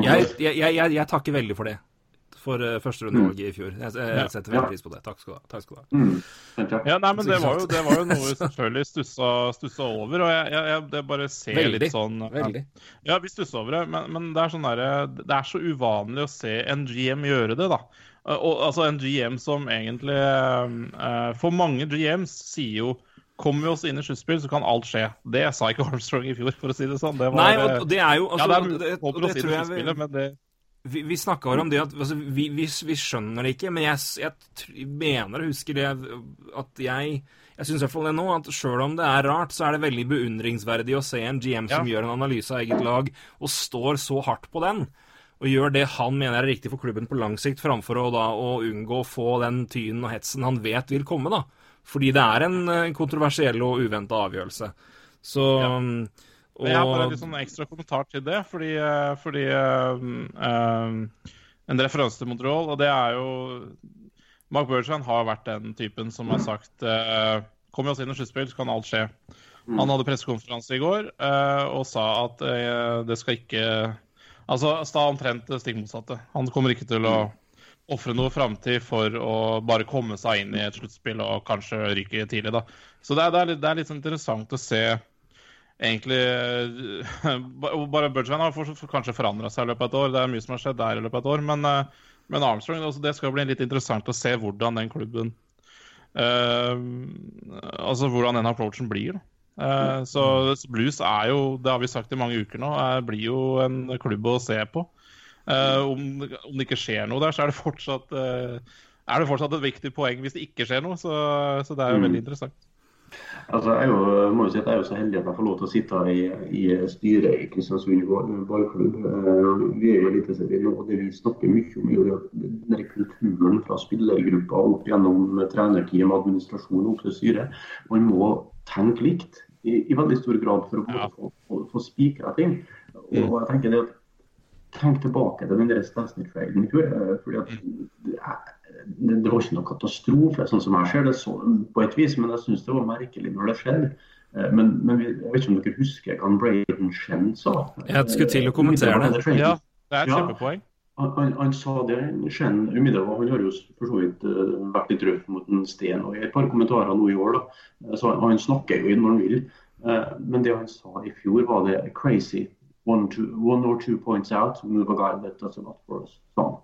Jeg, jeg, jeg, jeg takker veldig for det for uh, førsterundevalget mm. i fjor. Jeg, jeg setter veldig pris på det. Takk skal du ha. Takk skal du ha. Mm. Ja, nei, men det var, jo, det var jo noe vi selvfølgelig stussa, stussa over. Og jeg, jeg, jeg bare ser veldig, litt sånn Veldig. Ja, vi stussa over det, men, men det, er sånn der, det er så uvanlig å se en GM gjøre det, da. Og, altså en GM som egentlig uh, For mange GMs sier jo Kommer vi oss inn i sluttspill, så kan alt skje. Det sa ikke Armstrong i fjor, for å si det sånn. Det var, Nei, og det er jo altså, ja, det, er, det, det, det tror jeg men det, vi, vi snakka om det at altså, vi, vi, vi, skjønner det ikke, men jeg, jeg mener og husker det at jeg jeg syns i hvert fall det nå, at sjøl om det er rart, så er det veldig beundringsverdig å se en GM som ja. gjør en analyse av eget lag, og står så hardt på den. Og gjør det han mener er riktig for klubben på lang sikt, framfor å, da, å unngå å få den tynen og hetsen han vet vil komme. da. Fordi det er en eh, kontroversiell og uventa avgjørelse. Så ja. Og... Jeg har bare en sånn ekstra kommentar til det, fordi, eh, fordi um, uh, En referanse til Montreal, og det er jo Mark Bertrand har vært den typen som har sagt uh, Kommer vi oss inn i sluttspill, så kan alt skje. Mm. Han hadde pressekonferanse i går og sa at det skal ikke Altså sa omtrent det stikk motsatte. Han kommer ikke til å mm. ofre noe framtid for å bare komme seg inn i et sluttspill og kanskje ryke tidlig, da. Så det er, det er, litt, det er litt sånn interessant å se egentlig Bare Budgeman har kanskje forandra seg i løpet av et år. Det er mye som har skjedd der i løpet av et år. Men, eh, men Armstrong, altså, det skal bli litt interessant å se hvordan den klubben uh, Altså hvordan den approachen blir. Uh, så, så, Blues er jo, det har vi sagt i mange uker nå, er, blir jo en klubb å se på. Uh, om, om, det ikke skjer noe der, så er det fortsatt, er det fortsatt et viktig poeng hvis det ikke skjer noe. Så, så det er jo mm. veldig interessant. Altså, jeg, jo, må jo si at jeg er jo så heldig at jeg får lov til å sitte i, i styret i Kristiansund ballklubb. Uh, vi er jo Eliteserien og det vi snakker mye om, er den kulturen fra spillergruppa opp gjennom trenerteam, administrasjon opp til styret. Man må tenke likt i, i veldig stor grad for å ja. få, få, få spikra ting. Og, mm. jeg tenker det at Tenk tilbake til den Stensny-feilen i fjor. Eh, fordi at mm. Det, det var ikke noe katastrofe, sånn som jeg ser det så, på et vis, men jeg syns det var merkelig når det skjedde. Eh, men, men, jeg vet ikke om dere husker hva Braden Shen sa? Jeg skulle til å kommentere det. Ja, det er et kjempepoeng. Han, han, han, sa det Shen umiddelbart. Han har jo for så vidt uh, vært litt røff mot en sten og i et par kommentarer nå i år. da. Eh, så Han, han snakker jo inn når han vil. Uh, men det han sa i fjor, var det crazy one, two, one or two points out, move a guy that does a lot for us. Sånn.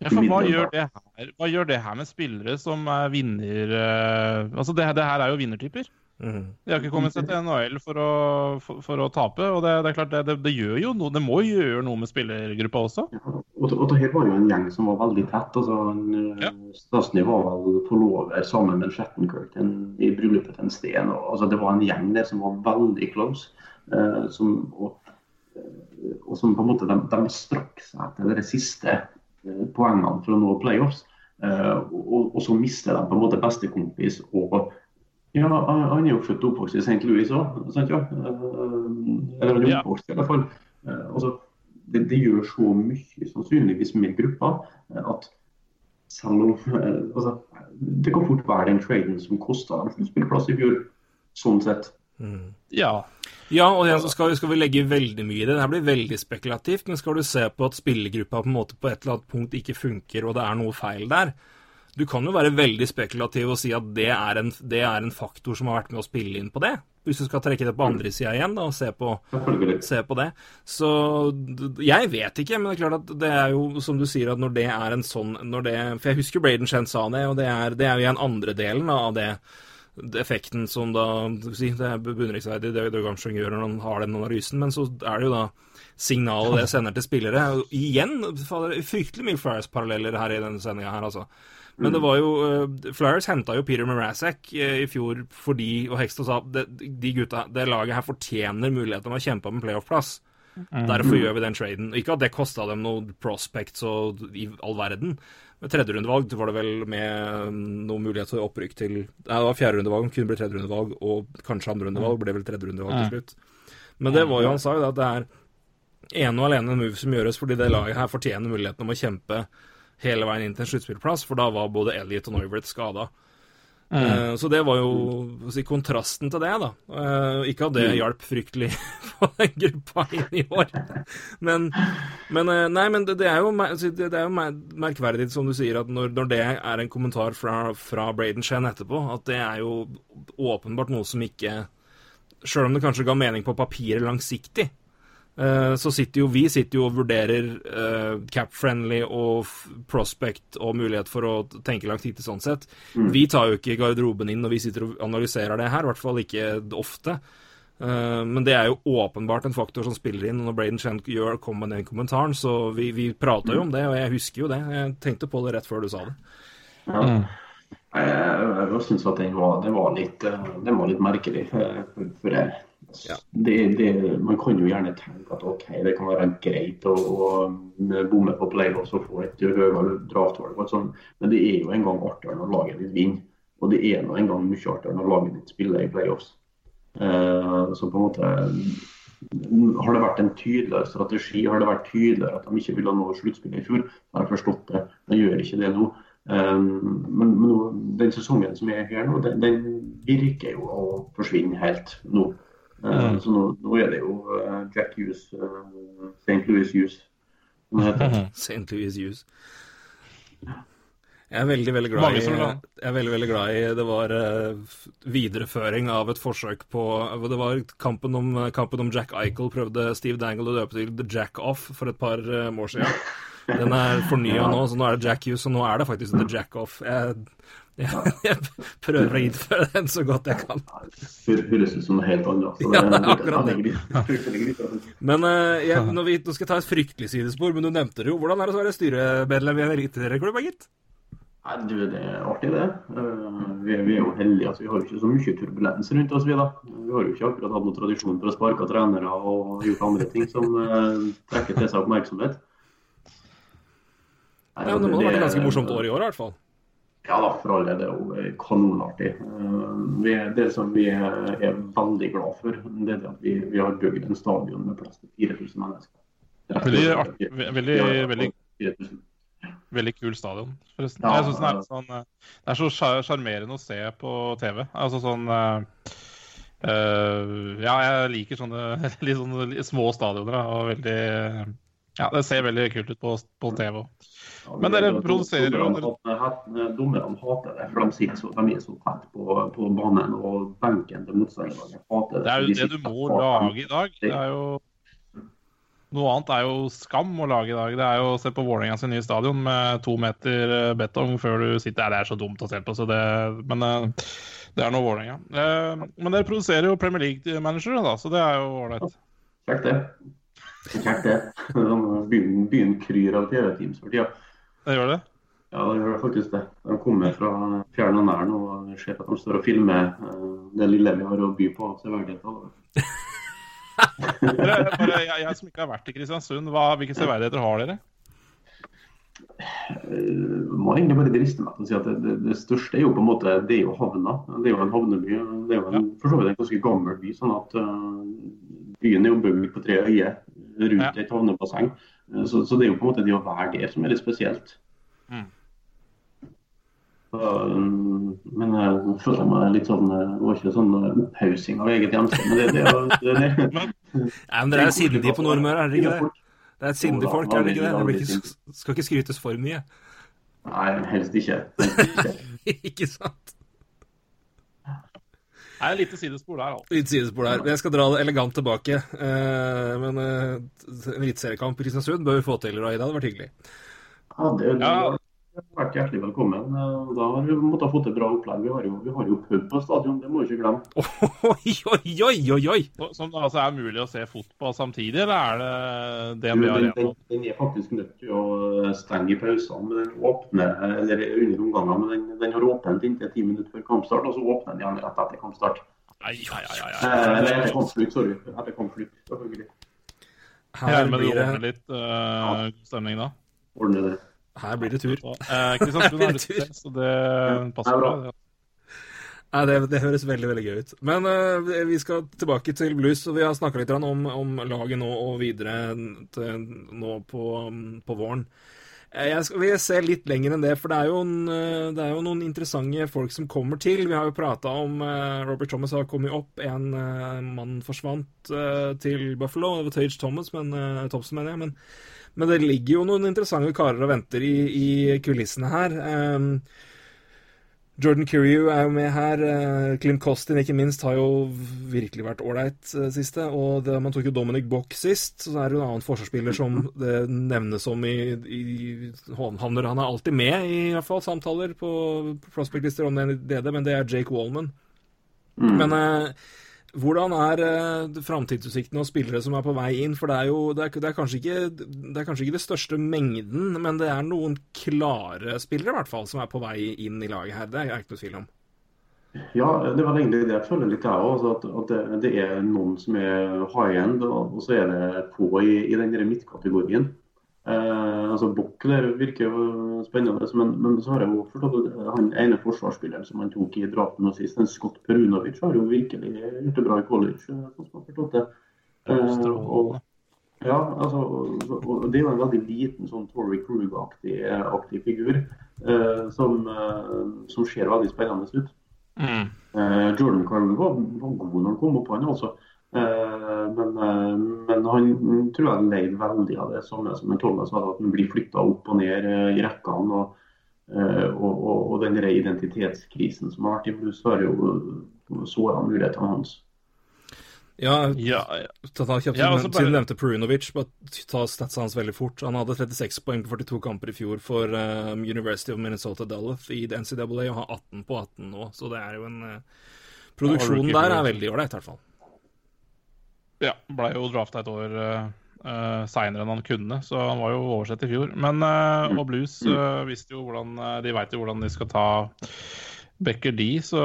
Ja, for hva gjør, det her, hva gjør det her med spillere som er vinner... uh, altså det, det her er jo vinnertyper. Mm. De har ikke kommet seg til NHL for å, for, for å tape. og det, det er klart det, det, det gjør jo noe, det må jo gjøre noe med spillergruppa også. Og, og det her var jo en gjeng som var veldig tett. altså en, Ja. Stasny var vel forlover sammen med Shattenkirk i bryllupet til en Sten. Og, altså, det var en gjeng der som var veldig close. Uh, som, og, eh, og som på en måte de, de strakk seg til det siste eh, poengene for å nå playoffs. Eh, og, og så mister de på en måte bestekompis og ja, han er jo født og oppvokst i St. Louis òg, sant ja? Eh, Eller han er oppvokst i hvert fall. Eh, altså, det, det gjør så mye sannsynligvis med gruppa eh, at selv om eh, altså, Det kan fort være den traden som kosta dem sluttspillplass i fjor, sånn sett. Ja. Ja, og igjen så skal, vi- skal vi legge veldig mye i det. Det her blir veldig spekulativt, men skal du se på at spillergruppa på en måte på et eller annet punkt ikke funker, og det er noe feil der Du kan jo være veldig spekulativ og si at det er en, det er en faktor som har vært med å spille inn på det. Hvis du skal trekke det på andre sida igjen da, og se på, se på det. Så jeg vet ikke, men det er klart at det er jo som du sier, at når det er en sånn når det, For jeg husker Braden Chen sa det, og det er, det er jo igjen andre delen av det effekten som da si, Det er beundringsverdig, det Doug Armstrong gjør når han har den analysen, men så er det jo da signalet det sender til spillere. Og igjen fader, fryktelig mye Flyers-paralleller her i denne sendinga her, altså. Men det var jo eh, Flyers henta jo Peter Marasek i fjor fordi Og Hextall sa det, de gutta, det laget her fortjener muligheten til å kjempe om en playoff-plass. Derfor gjør vi den traden. Ikke at det kosta dem noe prospects og i all verden. Tredjerundevalg var det vel med noen mulighet til opprykk til Nei, det var fjerderundevalg, kunne bli tredjerundevalg, og kanskje andrerundevalg ble vel tredjerundevalg til slutt. Men det var jo, han sa at det er ene og alene en move som gjøres fordi det laget her fortjener muligheten om å kjempe hele veien inn til en sluttspillplass, for da var både Elliot og Noivert skada. Eh, Så det var jo si, kontrasten til det, da. Eh, ikke at det hjalp fryktelig på den gruppa inn i år. Men, men eh, Nei, men det, er jo, altså, det, er jo merkverdig, som du sier, at når, når det er en kommentar fra, fra Braden Shen etterpå, at det er jo åpenbart noe som ikke Sjøl om det kanskje ga mening på papiret langsiktig, så sitter jo vi sitter jo og vurderer uh, cap-friendly og f- prospect og mulighet for å tenke langsiktig sånn sett. Vi tar jo ikke garderoben inn når vi sitter og analyserer det her, i hvert fall ikke ofte. Uh, men det er jo åpenbart en faktor som spiller inn. Når Braden Chen gjør, kom med den kommentaren, så vi, vi prata jo om det, og jeg husker jo det. Jeg tenkte på det rett før du sa det. Ja. Jeg, jeg, jeg syns at den var, den var, litt, eh, den var litt merkelig. eh, For, for jeg, det, det, man kan jo gjerne tenke at ok, det kan være greit å, å bomme på playoffs og få et høyere draftvalg, sånn, men det er jo en gang artigere når laget ditt vinner. Og det er nå en gang mye artigere når laget ditt spiller i playoffs. Uh, så på en måte har det vært en tydeligere strategi, har det vært tydeligere at de ikke ville nå sluttspillet i fjor, så har jeg forstått det. De gjør ikke det nå. Um, men men den sesongen som er her nå, den, den virker jo å forsvinne helt nå. Uh, Så nå, nå er det jo uh, Jack Hughes, uh, St. Louis Hughes, som heter. St. Louis Hughes. Jeg er veldig, veldig glad i er veldig, veldig glad i Det var uh, videreføring av et forsøk på Det var kampen om, kampen om Jack Eichel prøvde Steve Dangle å døpe til The Jack Off for et par uh, år siden. Den er fornya nå, så nå er det Jack Hughes, og nå er det faktisk The Jack Off. Jeg, jeg, jeg prøver å innføre den så godt jeg kan. Det Høres ut som noe helt annet. Ja, det er akkurat det. greit. Men eh, jeg, nå skal jeg ta et fryktelig sidespor, men du nevnte det jo. Hvordan er det å være styremedlem i en eliteserieklubb, gitt? Nei, du, Det er artig, det. Uh, vi, er- jo heldige. altså Vi har jo ikke så mye turbulens rundt oss. Vi da. Vi har jo ikke akkurat hatt noen tradisjon for å sparke trenere og gjort andre ting som uh, trekker til seg oppmerksomhet. Nei, Ja, men det må ha vært et ganske morsomt år i år, i hvert fall. Ja da, for alle. Det er jo eh, kanonartig. Uh, vi, det som vi er, er veldig glad for, det er at vi, vi har bygd en stadion med plass til 4000 mennesker. Veldig art, veldig, veldig, veldig kul stadion, forresten. Ja, jeg synes den er sånn, eh, det er så sjar- sjarmerende å se på TV. Altså sånn eh, eh, Ja, jeg liker sånne litt sånne små stadioner. Og veldig Ja, det ser veldig kult ut på, på TV òg. Ja, Men dere produserer jo- Dommerne hater det, for de, sitter så, de er så tett på, på banen og benken til motstanderlaget. hater Det er jo De det du må lage i dag. Det er jo Noe annet er jo skam å lage i dag. Det er jo å se på Vålerenga sin nye stadion med to meter eh, betong før du sitter der. Det er så dumt å se på, så det, men eh, det er nå Vålerenga. Eh, Men dere produserer jo Premier League-managere, da, så det er jo ålreit. Kjekt det. Kjekt det. Byen, byen kryr av TV-teams for tida. Det gjør det? Ja, den gjør faktisk det. De kommer fra fjern og nær nå og ser at de står og filmer eh, det lille vi har å by på severdigheter. Bare, jeg, jeg som ikke har vært i Kristiansund, hva, hvilke severdigheter har dere? Eh, må egentlig bare driste meg til å si at det, det, det, største er jo på en måte det er jo havna. Det er jo en havneby. Det er jo en, for så vidt en ganske gammel by. sånn at uh, Byen er jo bygd på tre øyer rundt et havnebasseng. Uh, så, så det er jo på en måte det å være det som er litt spesielt. Mm. Så, men jeg føler meg litt sånn uh, Det var ikke sånn uh, opphaussing av eget hjemsted. Men det, det, det, det, det, Nei, men Dere er sindige på Nordmøre, er dere ikke det? Det er et sindig folk, er det ikke det? Det ikke, skal ikke skrytes for mye. Nei, helst ikke. Helst ikke. ikke sant? Det er et lite sidespor der, altså. Litt sidespor der. Jeg skal dra det elegant tilbake. Eh, men eh, en eliteseriekamp i Kristiansund bør vi få til, Raida. Det hadde vært hyggelig. Ja, det, er jo vært hjertelig velkommen. Eh, Da har vi måttet få et bra opplegg. Vi har jo, vi har jo pub på stadion, det må vi ikke glemme. Oi, oi, oi, oi, Som det altså er mulig å se fotball samtidig, eller er det det DNB har den, den er faktisk nødt til å stenge i pausene, men den åpner eller under omgangene. Men den, den har åpent inntil ti minutter før kampstart, og så åpner den igjen rett etter kampstart. Ai, ai, ai, ai, Eh. Eller etter kampslutt, sorry. Etter kampslutt, selvfølgelig. Her blir det litt uh, stemning da. Ordner det. Her blir det tur. Eh, Kristiansund er litt så det passer bra. bra. Nei, det, det høres veldig veldig gøy ut. Men uh, vi skal tilbake til blues, og vi har snakka litt om, om laget nå og videre til, nå på, på våren. Eh, Jeg skal, vil se litt lenger enn det, for det er, jo en, eh, det er jo noen interessante folk som kommer til. Vi har jo prata om uh, Robert Thomas har kommet opp. En uh, mann forsvant til Buffalo. Det var Tage Thomas, men, Thompson, mener jeg. Men, men det ligger jo noen interessante karer og venter i, i kulissene her. Um, Jordan Curiew er jo med her. Klim Clint Costin, ikke minst, har jo virkelig vært ålreit eh, siste. Og det, man tok jo Dominic Bock sist, så er det jo en annen forsvarsspiller som det nevnes om i, i håndhavner. Han er alltid med i hvert fall samtaler på prospect-lister om det, det, men det er Jake Wallman. Men eh, hvordan er eh, framtidsutsiktene og spillere som er på vei inn? For det er jo det er, det er, kanskje ikke, det kanskje ikke det største mengden, men det er noen klare spillere i hvert fall som er på vei inn i laget her. Det er jeg ikke noe tvil om. Ja, det var egentlig det jeg føler litt her òg. At, at det, det er noen som er high end, og så er det få i, i den midtkategorien. Eh, altså der virker jo spennende, men, men så har jeg jo forstått at han ene forsvarsspilleren som han tok i drapen nå sist, en Scott Perunovic, har jo virkelig gjort det bra i college. eh, sånn som jeg har forstått det. Eh, og, ja, altså, og, og det er jo en veldig liten sånn Tory Krug-aktig aktig figur eh, som, eh, som ser veldig spennende ut. Mm. Eh, Jordan Carver var, var god når han kom opp, han også. Eh, men, eh, men han tror jeg leide veldig av det samme som Thomas sa, at han blir flytta opp og ned eh, i rekkene. Og, eh, og, og, og den identitetskrisen som har vært i blues, har jo såra mulighetene hans. Ja, Ja, ja. ta, ta, kjapt, Ja, altså bare- siden du nevnte Perunovic, bare ta statsa hans veldig fort. Han hadde 36 poeng på 42 kamper i fjor for um, University of Minnesota Duluth i NCAA, og har 18 på 18 nå, så det er jo en uh, Produksjonen der er veldig ålreit, i hvert fall. Ja, ble jo drafta et år uh, seinere enn han kunne, så han var jo oversett i fjor. Men uh, og Blues uh, visste jo hvordan eh, De veit jo hvordan de skal ta Becker D, så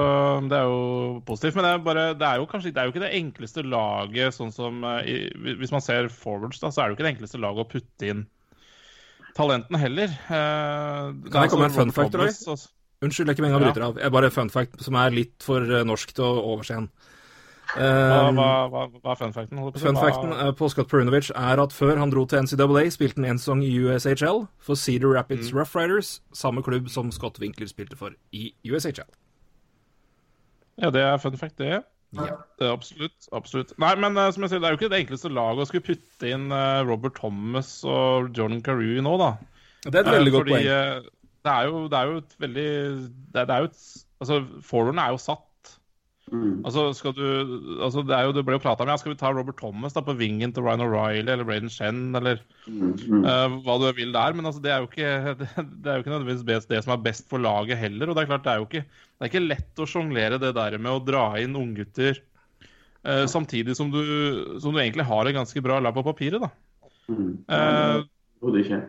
det er jo positivt. Men det er, bare, det er jo kanskje det er jo ikke det enkleste laget, sånn som eh, i, Hvis man ser forwards, da, så er det jo ikke det enkleste laget å putte inn talentene heller. Eh, Kan jeg er komme med en altså fun fact, Roy? Altså. Unnskyld, jeg er ikke meningen å bryte deg av. Jeg er bare fun fact som er litt for eh, norsk til å overse en. Hva, Eh, hva, hva, hva er fun facten? Fun facten eh, på Scott Perunovic er at før han dro til NCAA, spilte han en sesong i USHL for Cedar Rapids Mm. Rough Riders, samme klubb som Scott Winkler spilte for i USHL. Ja, det er fun fact, det. Ja. Det er absolutt. absolutt. Nei, men eh, som jeg sier, det er jo ikke det enkleste laget å skulle putte inn eh, Robert Thomas og Jordan Carew nå, da. Det er et veldig Eh, godt fordi, poeng. Det er, jo, det er jo et veldig Det er, det er jo et Altså, forwarden er jo satt. Mm. Altså, skal du, altså det, er jo, det ble jo prata om ja, skal vi ta Robert Thomas da på vingen til Ryan O'Reilly eller Braden Shen eller Mm. Mm. Uh, hva du vil der. Men altså, det er jo ikke, det, det er jo ikke nødvendigvis best, det som er best for laget heller. Og det er klart, det er jo ikke, det er ikke lett å sjonglere det der med å dra inn unggutter eh, samtidig som du, som du egentlig har et ganske bra lag på papiret. da. Mm. Eh, Overhodet ikke.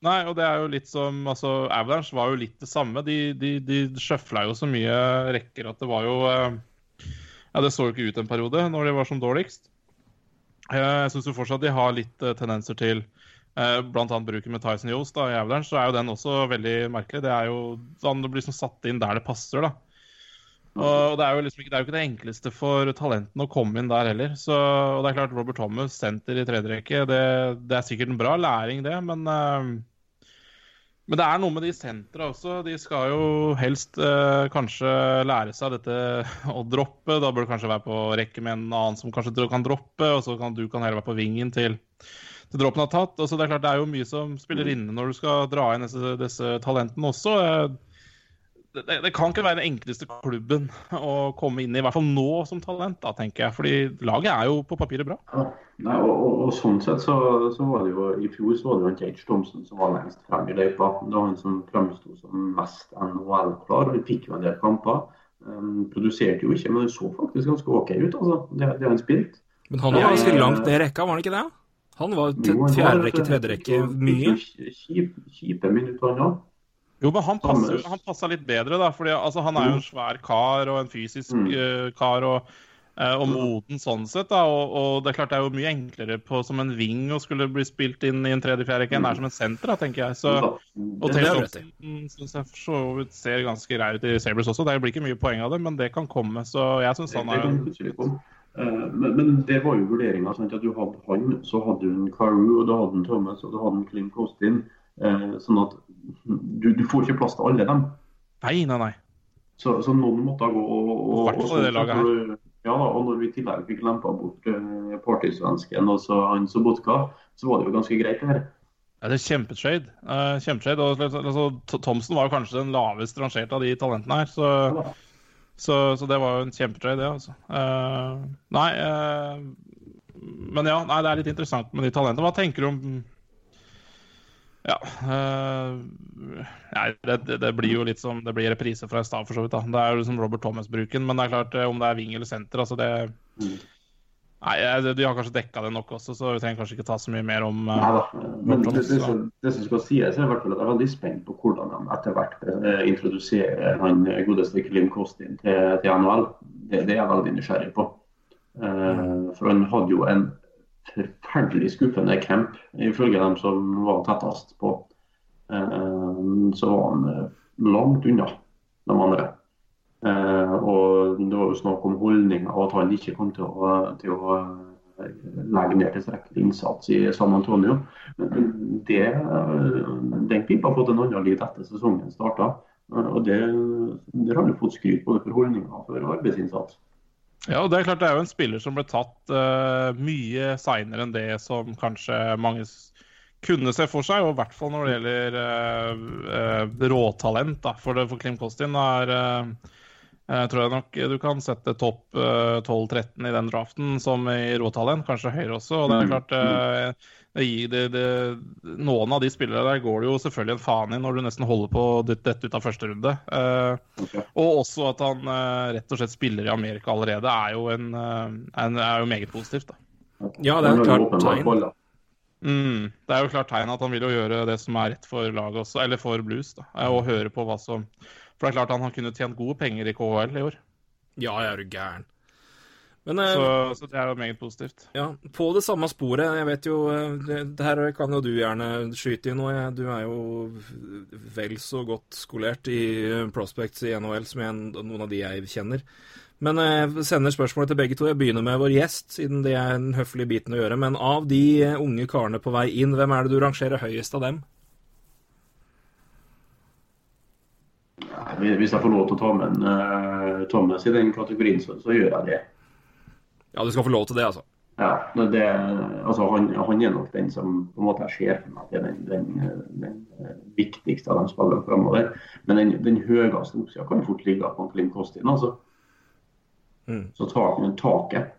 Nei, og det er jo litt som altså, Avalanche var jo litt det samme. De, de, de sjøfla jo så mye rekker at det var jo eh, Ja, det så jo ikke ut en periode når de var som dårligst. Eh, Jeg syns fortsatt de har litt eh, tendenser til Bl.a. bruken med Tyson Yost i Avalanche, så er jo den også veldig merkelig. Det er jo det blir liksom satt inn der det passer, da. Og det er jo liksom ikke det, er jo ikke det enkleste for talentene å komme inn der heller. Så, og det er klart, Robert Thomas, senter i tredje rekke, det, det er sikkert en bra læring, det, men men det er noe med de sentra også. De skal jo helst eh, kanskje lære seg dette å droppe. Da bør du kanskje være på rekke med en annen som kanskje kan droppe, og så kan du kan heller være på vingen til, til droppen har tatt. Altså, det er klart det er jo mye som spiller inne når du skal dra inn disse, disse talentene også. Det, det, kan ikke være den enkleste klubben å komme inn i, i hvert fall nå som talent, da, tenker jeg. Fordi laget er jo på papiret bra. Ja. Nei, og, og, og sånn sett så, så var det jo I fjor så var det jo han Tage Thompson som var lengst frem i løypa. Det var han som fremsto som mest NHL-klar. og vi fikk jo en del kamper. Um, produserte jo ikke, men det så faktisk ganske OK ut, altså. Det, det han spilte. Men han var ganske langt ned i rekka, var han ikke det? Han var- fjerde rekke, tredje rekke, mye. Kjipe minutter, han òg. Jo, men han passer, han passer litt bedre, da. Fordi altså, han er jo en svær kar og en fysisk Mm. eh, kar. og eh, og moden sånn sett. da, og, og det er klart det er jo mye enklere på som en wing å skulle bli spilt inn i en tredje-fjerde enn det er som en senter, da, tenker jeg. Så, og Taylor. Thompson syns jeg så vidt ser ganske grei ut i Sabres også. Det blir ikke mye poeng av det, men det kan komme. Så jeg syns han er. Eh, Men, men det var jo vurderinga. at Du hadde han, så hadde du en Carew, og du hadde en Thomas og du hadde en Clint Costin. Eh, Sånn at du, du får ikke plass til alle dem. Nei, nei, nei. Så, så noen måtte gå. Og, og, og, hvert det laget her. Ja og når vi i tillegg fikk lempa bort uh, partysvensken og så han Sobotka, så var det jo ganske greit det her. Ja, det er kjempetrade. Uh, kjempetrade. Og, altså, Thomsen var kanskje den lavest rangerte av de talentene her. Så, Ja. så, så det var jo en kjempetrade, det, altså. Uh, nei uh, Men ja, nei, det er litt interessant med de talentene. Hva tenker du om Ja. Uh, nei, det, det, blir jo litt som Det blir reprise fra i stad, for så vidt. da. Det er jo liksom Robert Thomas-bruken, men det er klart, eh, om det er wing eller senter, altså det Mm. Nei, De har kanskje dekka det nok også, så vi trenger kanskje ikke ta så mye mer om uh, Nei da. Men det, det, som- det som skal sies, er i hvert fall at jeg er veldig spent på hvordan de etter hvert eh, introduserer han godeste Klim Kostin til, til NHL. Det, det er jeg veldig nysgjerrig på. Uh, for han hadde jo en forferdelig skuffende camp, ifølge dem som var tettest på. Eh, så var han eh, langt unna de andre. Eh, og det var jo snakk om holdninger og at han ikke kom til å, til å legge ned tilstrekkelig innsats i San Antonio. Men det, den pipa har fått en annen lyd etter sesongen starta. Og det, der har jo fått skryt både for holdninger og for arbeidsinnsats. Ja, og det er klart det er jo en spiller som ble tatt uh, mye seinere enn det som kanskje mange kunne se for seg, og i hvert fall når det gjelder uh, uh, råtalent. da, For, det, for Klim Kostin er eh, tror jeg nok du kan sette topp eh, 12-13 i den draften som i råtalent, kanskje høyere også. og det er klart eh, det det, det, Noen av de spillere der går det jo selvfølgelig en faen i når du nesten holder på å dette ut av første runde. Eh, og også at han uh, rett og slett spiller i Amerika allerede, er jo, en, eh, en, er jo meget positivt. da. Ja, det er et klart tegn. Mm, det er jo klart tegn at han vil jo gjøre det som er rett for laget også, eller for Blues. da, Og høre på hva som For det er klart han har kunnet tjent gode penger i KHL i år. Ja, jeg er du gæren. Men eh, Så, så det er jo meget positivt. ja, på det samme sporet Jeg vet jo eh, det, det her kan jo du gjerne skyte i nå. Du er jo vel så godt skolert i eh, prospects i NHL som en, noen av de jeg kjenner. Men jeg sender spørsmålet til begge to. Jeg begynner med vår gjest, siden det er den høflige biten å gjøre. Men av de unge karene på vei inn, hvem er det du rangerer høyest av dem? Hvis jeg får lov til å ta med en uh, Thomas i den kategorien, så, så gjør jeg det. Ja, du skal få lov til det, altså. Ja, men det, altså han, han er nok den som på en måte jeg ser for meg at er den, den, den eh, viktigste av de spillerne fremover. Men den, den høyeste oppsida kan fort ligge på Klim Kostin. altså. Mm. Så taket, taket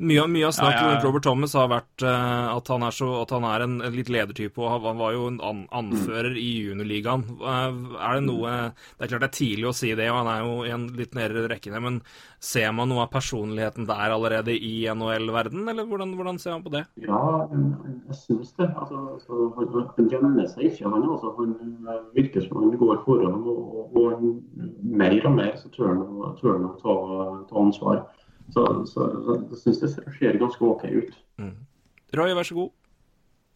Mye, mye av snakket Ja, ja. rundt Robert Thomas har vært uh, at, han er så, at han er en, en litt ledertype, og han, var jo en an, anfører i juniorligaen. Uh, er det noe Det er klart det er tidlig å si det, og han er jo i en litt nede rekkene, men ser man noe av personligheten der allerede i NHL-verden, eller hvordan, hvordan ser man på det? Ja, jeg syns det. Altså, altså, han, han gjemmer seg ikke. Han, altså, han eh, virker som han går foran, og, og, og mer og mer så tør han, å- tør han å ta, ta ansvar. Så, så, så jeg syns det ser ganske OK ut. Roy, vær så god.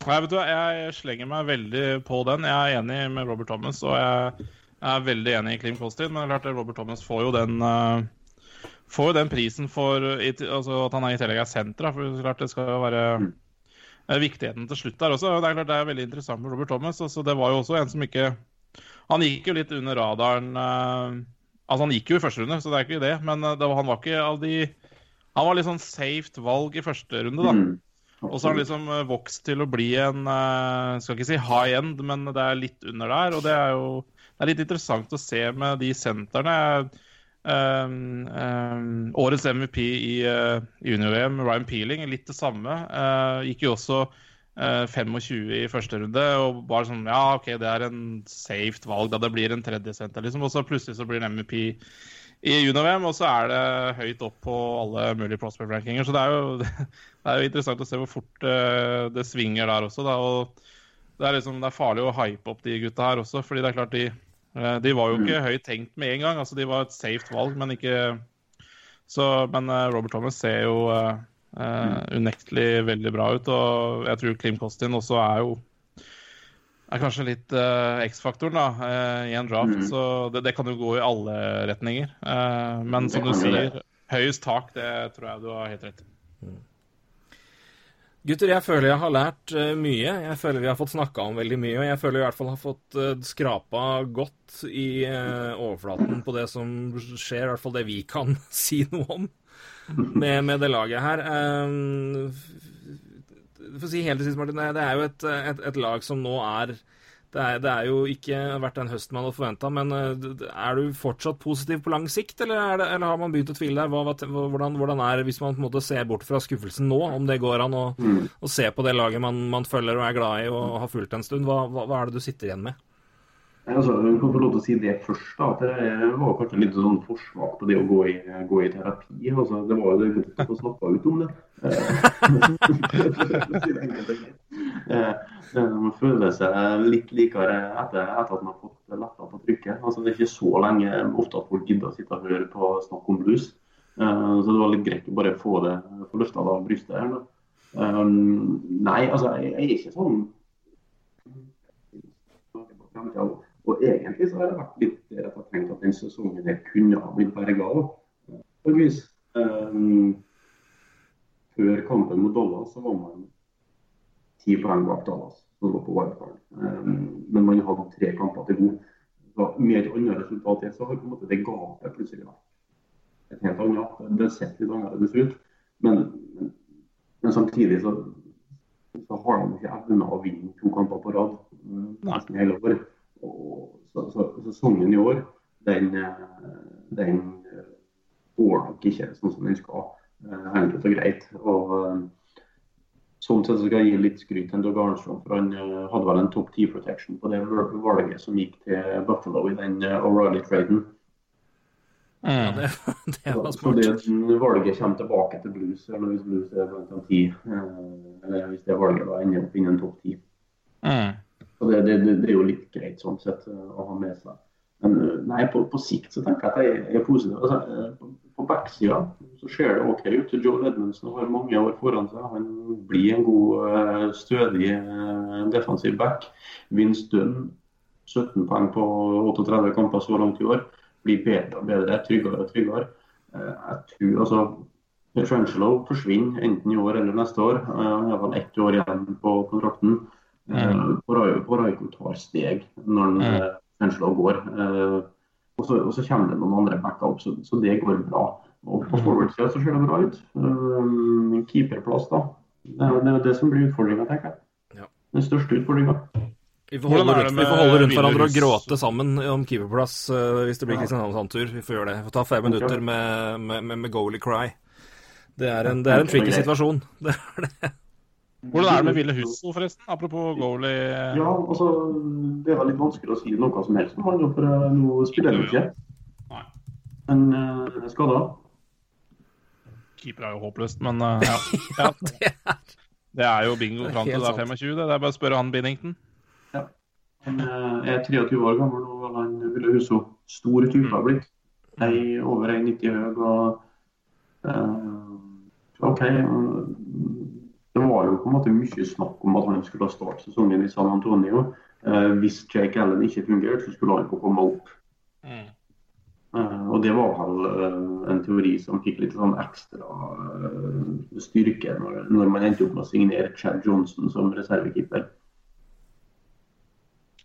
Nei, vet du hva, Jeg slenger meg veldig på den. Jeg er enig med Robert Thomas, og jeg er veldig enig i Klim Kostin. Men klart Robert Thomas får jo den uh, får jo den prisen for altså, at han er i tillegg er senter. For klart det skal jo være uh, viktigheten til slutt der også. Det er klart det er veldig interessant med Robert Thomas. altså Det var jo også en som ikke Han gikk jo litt under radaren. Uh, altså Han gikk jo i første runde, så det er ikke det. Men det var, han var ikke av de Han var litt sånn safet valg i første runde, da. Mm. Og så har han liksom eh, vokst til å bli en eh, Skal ikke si high end, men det er litt under der. Og det er jo det er litt interessant å se med de sentrene. Um, um, årets MVP i uh, junior-VM, Ryan Peeling, litt det samme. Uh, gikk jo også uh, 25 i første runde og bare sånn Ja, OK, det er en safet valg, da det blir en tredje senter, liksom. Og så plutselig så blir det MVP i junior-VM, og så er det høyt opp på alle mulige prospect-rankinger. Så det er, jo, det er jo interessant å se hvor fort eh, det svinger der også. Da. Og det er, liksom, det er farlig å hype opp de gutta her også, fordi det er klart de, eh, de var jo ikke høyt tenkt med en gang. altså De var et safe valg, men ikke så, Men eh, Robert Thomas ser jo eh, unektelig veldig bra ut, og jeg tror Klim Kostin også er jo er kanskje litt uh, X-faktoren da, uh, i en draft. Mm. Så det, det kan jo gå i alle retninger. Uh, men Det som du sier, det. høyest tak, det tror jeg du har helt rett i. Gutter, jeg føler jeg har lært mye. Jeg føler vi har fått snakka om veldig mye. Og jeg føler vi i hvert fall har fått skrapa godt i overflaten på det som skjer, i hvert fall det vi kan si noe om med, med det laget her. Um, for å si helt til sist, Martin, det er jo et, et, et lag som nå er det er, det er jo ikke vært den høsten man hadde forventa, men eh, er du fortsatt positiv på lang sikt, eller, er det, eller har man begynt å tvile der? Hva, hva, hvordan, hvordan er det hvis man på en måte ser bort fra skuffelsen nå, om det går an å, å se på det laget man, man følger og er glad i og har fulgt en stund? Hva, hva, hva er det du sitter igjen med? Altså, jeg kan få lov til å si det først. da, at Det var kanskje litt sånn forsmak på det å gå i, gå i terapi. altså, Det var jo det godt å få snakka ut om det. Eh, eh, Man føler seg litt likere etter, etter at man har fått letta på trykket. altså Det er ikke så lenge ofte at folk gidder å sitte og høre på snakk om blues. Eh, Så det var litt greit å bare få det få løfta av brystet. her da. Nei, altså, jeg, er ikke sånn. Og egentlig så har det vært litt der at jeg tenkte tenkt at den sesongen der kunne ha blitt berga òg. På. Um, før kampen mot Dallas så var man ti poeng bak Dallas, som lå på wildcard. Um, men man hadde tre kamper til god. Så med et annet resultat så har på en måte det gapet plutselig vært et helt annet. Det har sett litt annerledes ut. Men, men, men samtidig så, så har de ikke evna å vinne to kamper på rad mm, nesten hele året. Og så, så, sesongen i år, den, eh, den eh, går nok ikke sånn som den skal. eh, Enkelt og greit. Og eh, Sånn sett så skal jeg gi litt skryt til Doug Armstrong, for han eh, hadde vel en topp 10 protection på det valget som gikk til Buffalo i den eh, O'Reilly-traden. Ja, det, det var Så smart. det valget kommer tilbake til blues, eller hvis blues er blant de ti. eh, Eller hvis det valget da ender opp innen topp ti. Så det, det, det, er jo litt greit sånn sett eh, å ha med seg. Men eh, nei, på, på sikt så tenker jeg at jeg, er positiv. Altså, eh, på, på backsida så ser det OK ut. Joe Edmundsen har mange år foran seg. Han blir en god, stødig defensiv back. Vinner Dunn, 17 poeng på 38 kamper så langt i år. Blir bedre og bedre, tryggere og tryggere. Jeg tror altså Frenchlow forsvinner enten i år eller neste år. Han har vel ett år igjen på kontrakten. Eh, Boraiko Boraiko tar steg når han, eh, Petrangelo går. Eh, Og så, og så kommer det noen andre backup, så, så det går bra. Og på forward-sida så ser det bra ut. Um, Keeperplass, da. Det er det, er det som blir utfordringa, tenker jeg. Ja. Den største utfordringa. Vi får holde, rundt, vi får holde rundt hverandre og gråte sammen om keeperplass uh, hvis det blir Kristiansand tur. Vi får gjøre det. Vi får ta fem minutter med, med, med, med goalie cry. Det er en, det er en tricky situasjon. Det er det. Hvordan er det med Ville Husso, forresten? Apropos goalie. Ja, altså, Det er vel litt vanskelig å si noe som helst om han, for eh, nå spiller han ikke. Men uh, skada. Keeper er jo håpløst, men uh, ja. ja. det, er... det, er... jo bingo fram til du er 25. Det er bare å spørre han Binnington. Ja. Han er 23 år gammel og han Ville Husso. Stor type har blitt. Ei, over 1,90 høy og uh, OK. Det var jo på en måte mye snakk om at han skulle starte sesongen i San Antonio. Eh, hvis Jake Allen ikke fungerte, så skulle han få komme opp. Mm. Eh, og det var vel eh, en teori som fikk litt sånn ekstra eh, styrke når, når, man endte opp med å signere Chad Johnson som reservekeeper.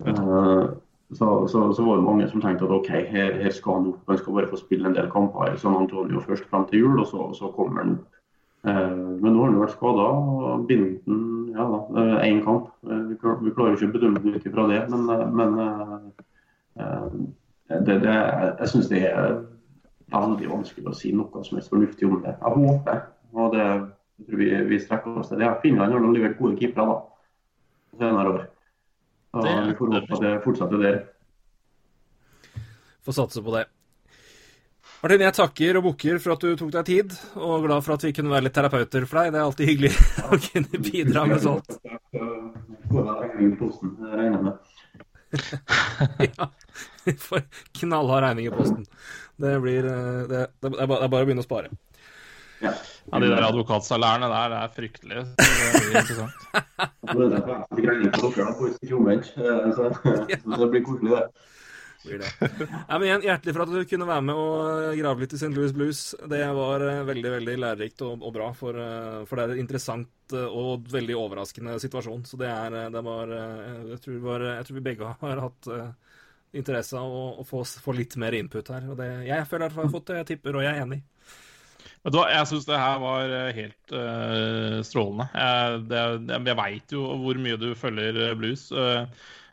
Eh, så, så, så, var det mange som tenkte at OK, her, her skal han opp. Han skal bare få spille en del kamper i San Antonio først fram til jul, og så, så kommer han opp. Eh, men nå har han vært skada. Binnington ja da, én kamp. Eh, vi klarer ikke å bedømme det ut ifra det, men, eh, men det, det, jeg syns det er veldig vanskelig å si noe som helst fornuftig om det. Jeg håper, og det jeg tror vi, vi strekker oss til det. Finland har levert gode keepere da, senere år. Og vi får håpe at det fortsetter der. Får satse på det. Martin, jeg takker og bukker for at du tok deg tid, og glad for at vi kunne være litt terapeuter for deg. Det er alltid hyggelig å kunne bidra med sånt. ja, vi får knallhard regning i posten. Det blir eh, det, det, er bare, å begynne å spare. Ja, De der advokatsalærene der det er fryktelige. Det blir interessant. det blir koselig, det blir det. Ja, men igjen, Hjertelig for at du kunne være med og grave litt i St. Louis Blues. Det var uh, veldig veldig lærerikt og, og bra, for, uh, for, det er en interessant og veldig overraskende situasjon. Så det er det var, jeg, tror var jeg, tror vi begge har hatt interesse av å, å få, få, litt mer input her. Og det, jeg føler at jeg har fått det. Jeg tipper, og jeg er enig. Vet du hva, Jeg syns det her var helt uh, strålende. Jeg, det, jeg veit jo hvor mye du følger blues. Uh,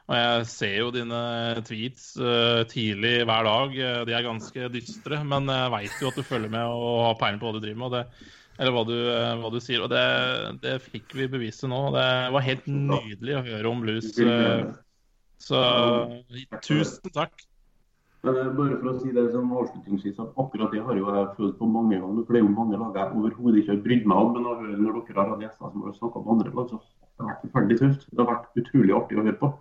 og jeg ser jo dine tweets uh, tidlig hver dag. De er ganske dystre, men jeg veit jo at du følger med og har peiling på hva du driver med. Det, eller hva du, uh, hva du, sier. Og det, det fikk vi beviset nå. Det var helt nydelig å høre om blues. Så tusen takk. Men bare for å si det som avslutningsvis, at akkurat det har jo jeg følt på mange ganger. For det er jo mange lag jeg overhodet ikke har brydd meg om. Men når, når dere har hatt gjester som har snakka om andre lag, så har det vært forferdelig tøft. Det har vært utrolig artig å høre på.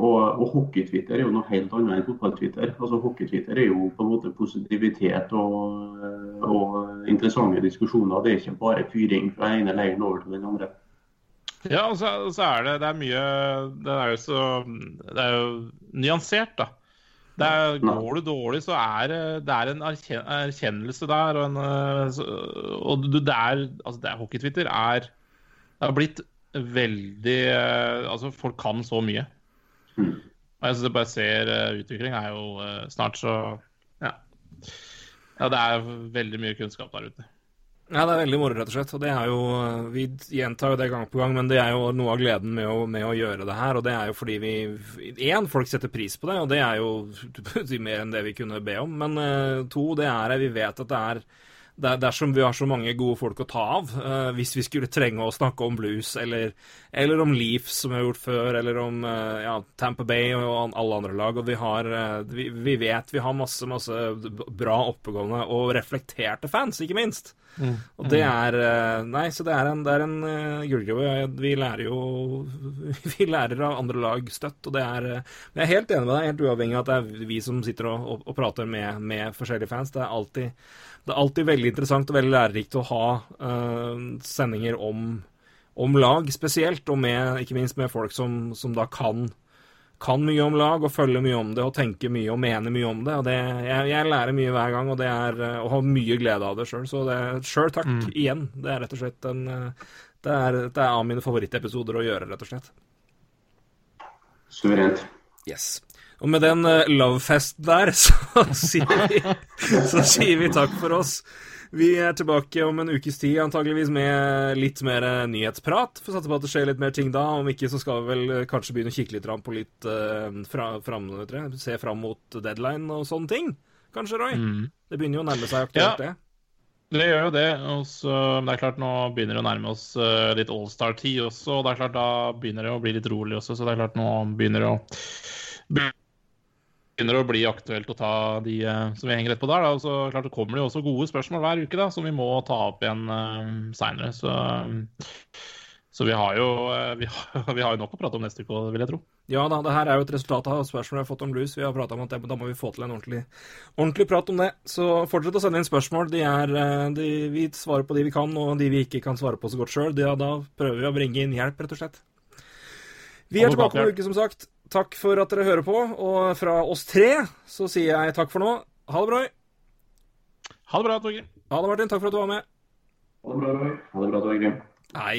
Og, og hockey-Twitter er jo noe helt annet enn fotball-Twitter. Altså Hockey-Twitter er jo på en måte positivitet og, og, interessante diskusjoner. Det er ikke bare fyring fra den ene leiren over til den andre. Ja, og så, så, er det, det er mye Det er så Det er jo nyansert, da. Det er, går du dårlig, så er det er en erkjennelse der. Og, en, og det er, altså det er Hockey-Twitter er Det har blitt veldig Altså, folk kan så mye. Mm. Og jeg syns jeg bare ser uh, utvikling er jo uh, snart så ja. ja. Det er veldig mye kunnskap der ute. Ja, det er veldig moro, rett og slett. Og det er jo, eh, Vi gjentar jo det gang på gang, men det er jo noe av gleden med å, med å gjøre det her. Og det er jo fordi vi Én, folk setter pris på det, og det er jo mer enn det vi kunne be om. Men uh, to, det er vi vet at det er dersom vi har så mange gode folk å ta av, uh, hvis vi skulle trenge å snakke om blues, eller, eller om Leafs, som vi har gjort før, eller om uh, ja, Tamper Bay og alle andre lag. Og vi, har, uh, vi, vi, vet vi har masse, masse bra oppegående og reflekterte fans, ikke minst. Mm. Og det er Nei, så det er en, det er en gullgruve. Vi lærer jo Vi lærer av andre lag støtt, og det er Jeg er helt enig med deg, helt uavhengig av at det er vi som sitter og, og, og prater med, med forskjellige fans. Det er alltid det er alltid veldig interessant og veldig lærerikt å ha uh, sendinger om, om, lag spesielt, og med, ikke minst med folk som, som da kan, kan, mye om lag og følger mye om det og tenker mye og mener mye om det. og det, jeg, jeg, lærer mye hver gang og det er og har mye glede av det sjøl. Så sjøl takk mm. igjen. Det er rett og slett en uh, det er, det er av mine favorittepisoder å gjøre, rett og slett. Suverent. Yes. Og med den uh, lovefesten der, så sier, vi, så sier vi takk for oss. Vi er tilbake om en ukes tid, antageligvis med litt mer nyhetsprat. Får satse på at det skjer litt mer ting da. Om ikke så skal vi vel kanskje begynne å kikke litt på litt uh, fra, fram, Se fram mot deadline og sånne ting. Kanskje, Roy? Mm. Det begynner jo å nærme seg aktuelt, ja. det. Det gjør jo det. Også, det er klart Nå begynner det å nærme oss litt allstar-tid også. og det er klart Da begynner det å bli litt rolig også, så det er klart nå begynner det å begynner å bli aktuelt å ta de uh, som vi henger rett på der. Da. Og så klart det kommer det jo også gode spørsmål hver uke da, som vi må ta opp igjen uh, seinere. Så, um, så vi, har jo, vi, har, vi har nok å prate om neste uke, vil jeg tro. Ja da, det her er jo et resultat av spørsmål vi har fått om blues. Vi har prata om at det, da må vi få til en ordentlig, ordentlig, prat om det. Så fortsett å sende inn spørsmål. De er, de, vi svarer på de vi kan, og de vi ikke kan svare på så godt sjøl. Da prøver vi å bringe inn hjelp, rett og slett. Vi er tilbake om en uke, som sagt. Takk for at dere hører på. Og fra oss tre så sier jeg takk for nå. Ha det bra. Ha det bra, Torgrim. Ha det, Martin. Takk for at du var med. Ha det bra, Roy. Ha det bra, Torgrim. Hei.